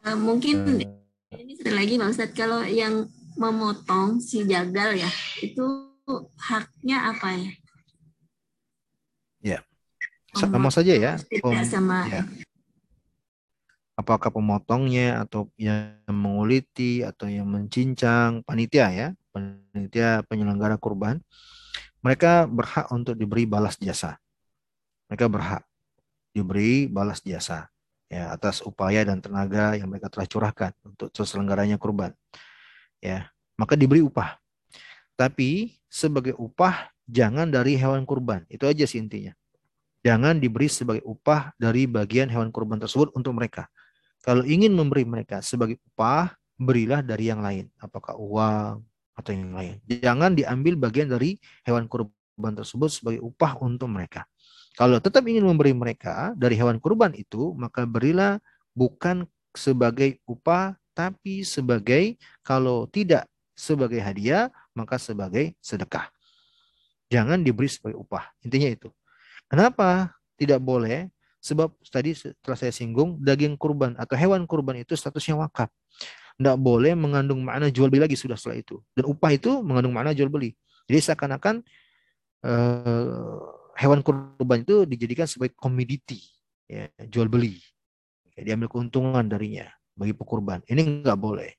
Uh, mungkin uh, ini sudah lagi Pak Ustadz, kalau yang memotong si jagal ya, itu haknya apa ya? Ya. Sama saja ya. Tidak sama. Ya apakah pemotongnya atau yang menguliti atau yang mencincang panitia ya panitia penyelenggara kurban mereka berhak untuk diberi balas jasa mereka berhak diberi balas jasa ya atas upaya dan tenaga yang mereka telah curahkan untuk terselenggaranya kurban ya maka diberi upah tapi sebagai upah jangan dari hewan kurban itu aja sih intinya jangan diberi sebagai upah dari bagian hewan kurban tersebut untuk mereka kalau ingin memberi mereka sebagai upah, berilah dari yang lain. Apakah uang atau yang lain. Jangan diambil bagian dari hewan kurban tersebut sebagai upah untuk mereka. Kalau tetap ingin memberi mereka dari hewan kurban itu, maka berilah bukan sebagai upah, tapi sebagai kalau tidak sebagai hadiah, maka sebagai sedekah. Jangan diberi sebagai upah. Intinya itu. Kenapa tidak boleh? Sebab tadi setelah saya singgung, daging kurban atau hewan kurban itu statusnya wakaf. Tidak boleh mengandung makna jual beli lagi sudah setelah itu. Dan upah itu mengandung makna jual beli. Jadi seakan-akan uh, hewan kurban itu dijadikan sebagai komoditi, ya, jual beli. Ya, diambil keuntungan darinya bagi pekurban. Ini nggak boleh.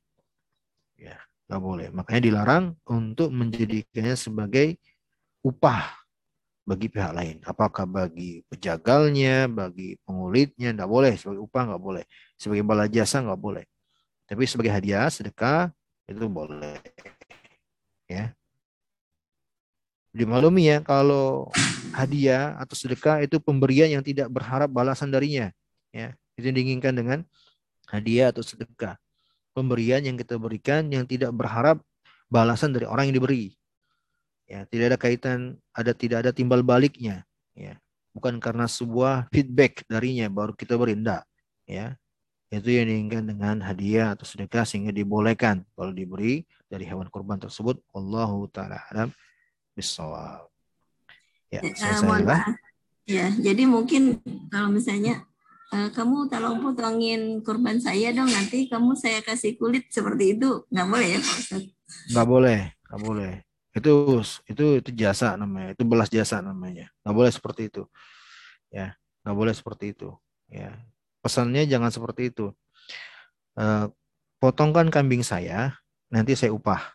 Ya, nggak boleh. Makanya dilarang untuk menjadikannya sebagai upah bagi pihak lain. Apakah bagi pejagalnya, bagi pengulitnya, tidak boleh. Sebagai upah nggak boleh. Sebagai bala jasa nggak boleh. Tapi sebagai hadiah, sedekah, itu boleh. Ya. Dimaklumi ya, kalau hadiah atau sedekah itu pemberian yang tidak berharap balasan darinya. Ya, itu diinginkan dengan hadiah atau sedekah. Pemberian yang kita berikan yang tidak berharap balasan dari orang yang diberi. Ya tidak ada kaitan ada tidak ada timbal baliknya. Ya bukan karena sebuah feedback darinya baru kita beri enggak. Ya itu yang diinginkan dengan hadiah atau sedekah sehingga dibolehkan. Kalau diberi dari hewan kurban tersebut Allahu taala alam bisawab ya, uh, mohon maaf. Ya jadi mungkin kalau misalnya uh, kamu tolong potongin kurban saya dong nanti kamu saya kasih kulit seperti itu. Nggak boleh ya Pak nggak boleh nggak boleh. Itu itu itu jasa namanya itu belas jasa namanya. Nggak boleh seperti itu. Ya nggak boleh seperti itu. Ya pesannya jangan seperti itu. Uh, potongkan kambing saya nanti saya upah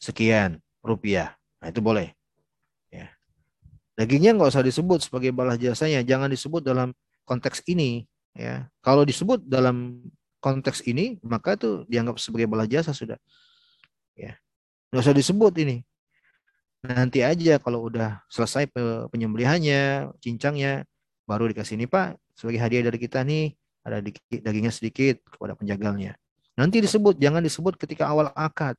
sekian rupiah. Nah itu boleh. Ya. Dagingnya nggak usah disebut sebagai balas jasanya jangan disebut dalam konteks ini ya kalau disebut dalam konteks ini maka itu dianggap sebagai balas jasa sudah ya nggak usah disebut ini nanti aja kalau udah selesai penyembelihannya, cincangnya, baru dikasih ini Pak sebagai hadiah dari kita nih ada dagingnya sedikit kepada penjagalnya. Nanti disebut, jangan disebut ketika awal akad.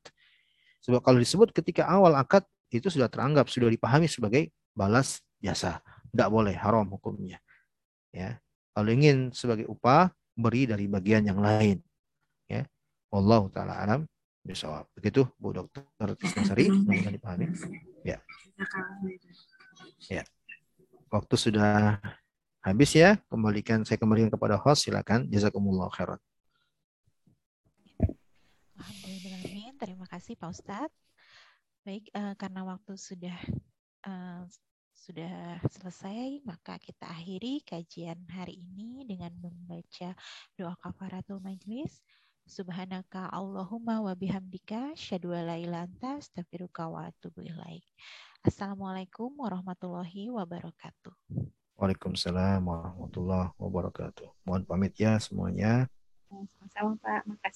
Sebab kalau disebut ketika awal akad itu sudah teranggap, sudah dipahami sebagai balas jasa. Tidak boleh, haram hukumnya. Ya, kalau ingin sebagai upah, beri dari bagian yang lain. Ya, Allah taala alam bisawab. Begitu Bu Dokter Sari, semoga dipahami. Ya. Ya. Waktu sudah habis ya. Kembalikan saya kembalikan kepada host. Silakan. Jazakumullah khairan. Alhamdulillah. Terima kasih Pak Ustadz. Baik, uh, karena waktu sudah uh, sudah selesai, maka kita akhiri kajian hari ini dengan membaca doa kafaratul majlis. Subhanaka Allahumma wa bihamdika syadu la ilaha anta astaghfiruka wa atubu ilaik. Assalamualaikum warahmatullahi wabarakatuh. Waalaikumsalam warahmatullahi wabarakatuh. Mohon pamit ya semuanya. Sama-sama Pak, makasih.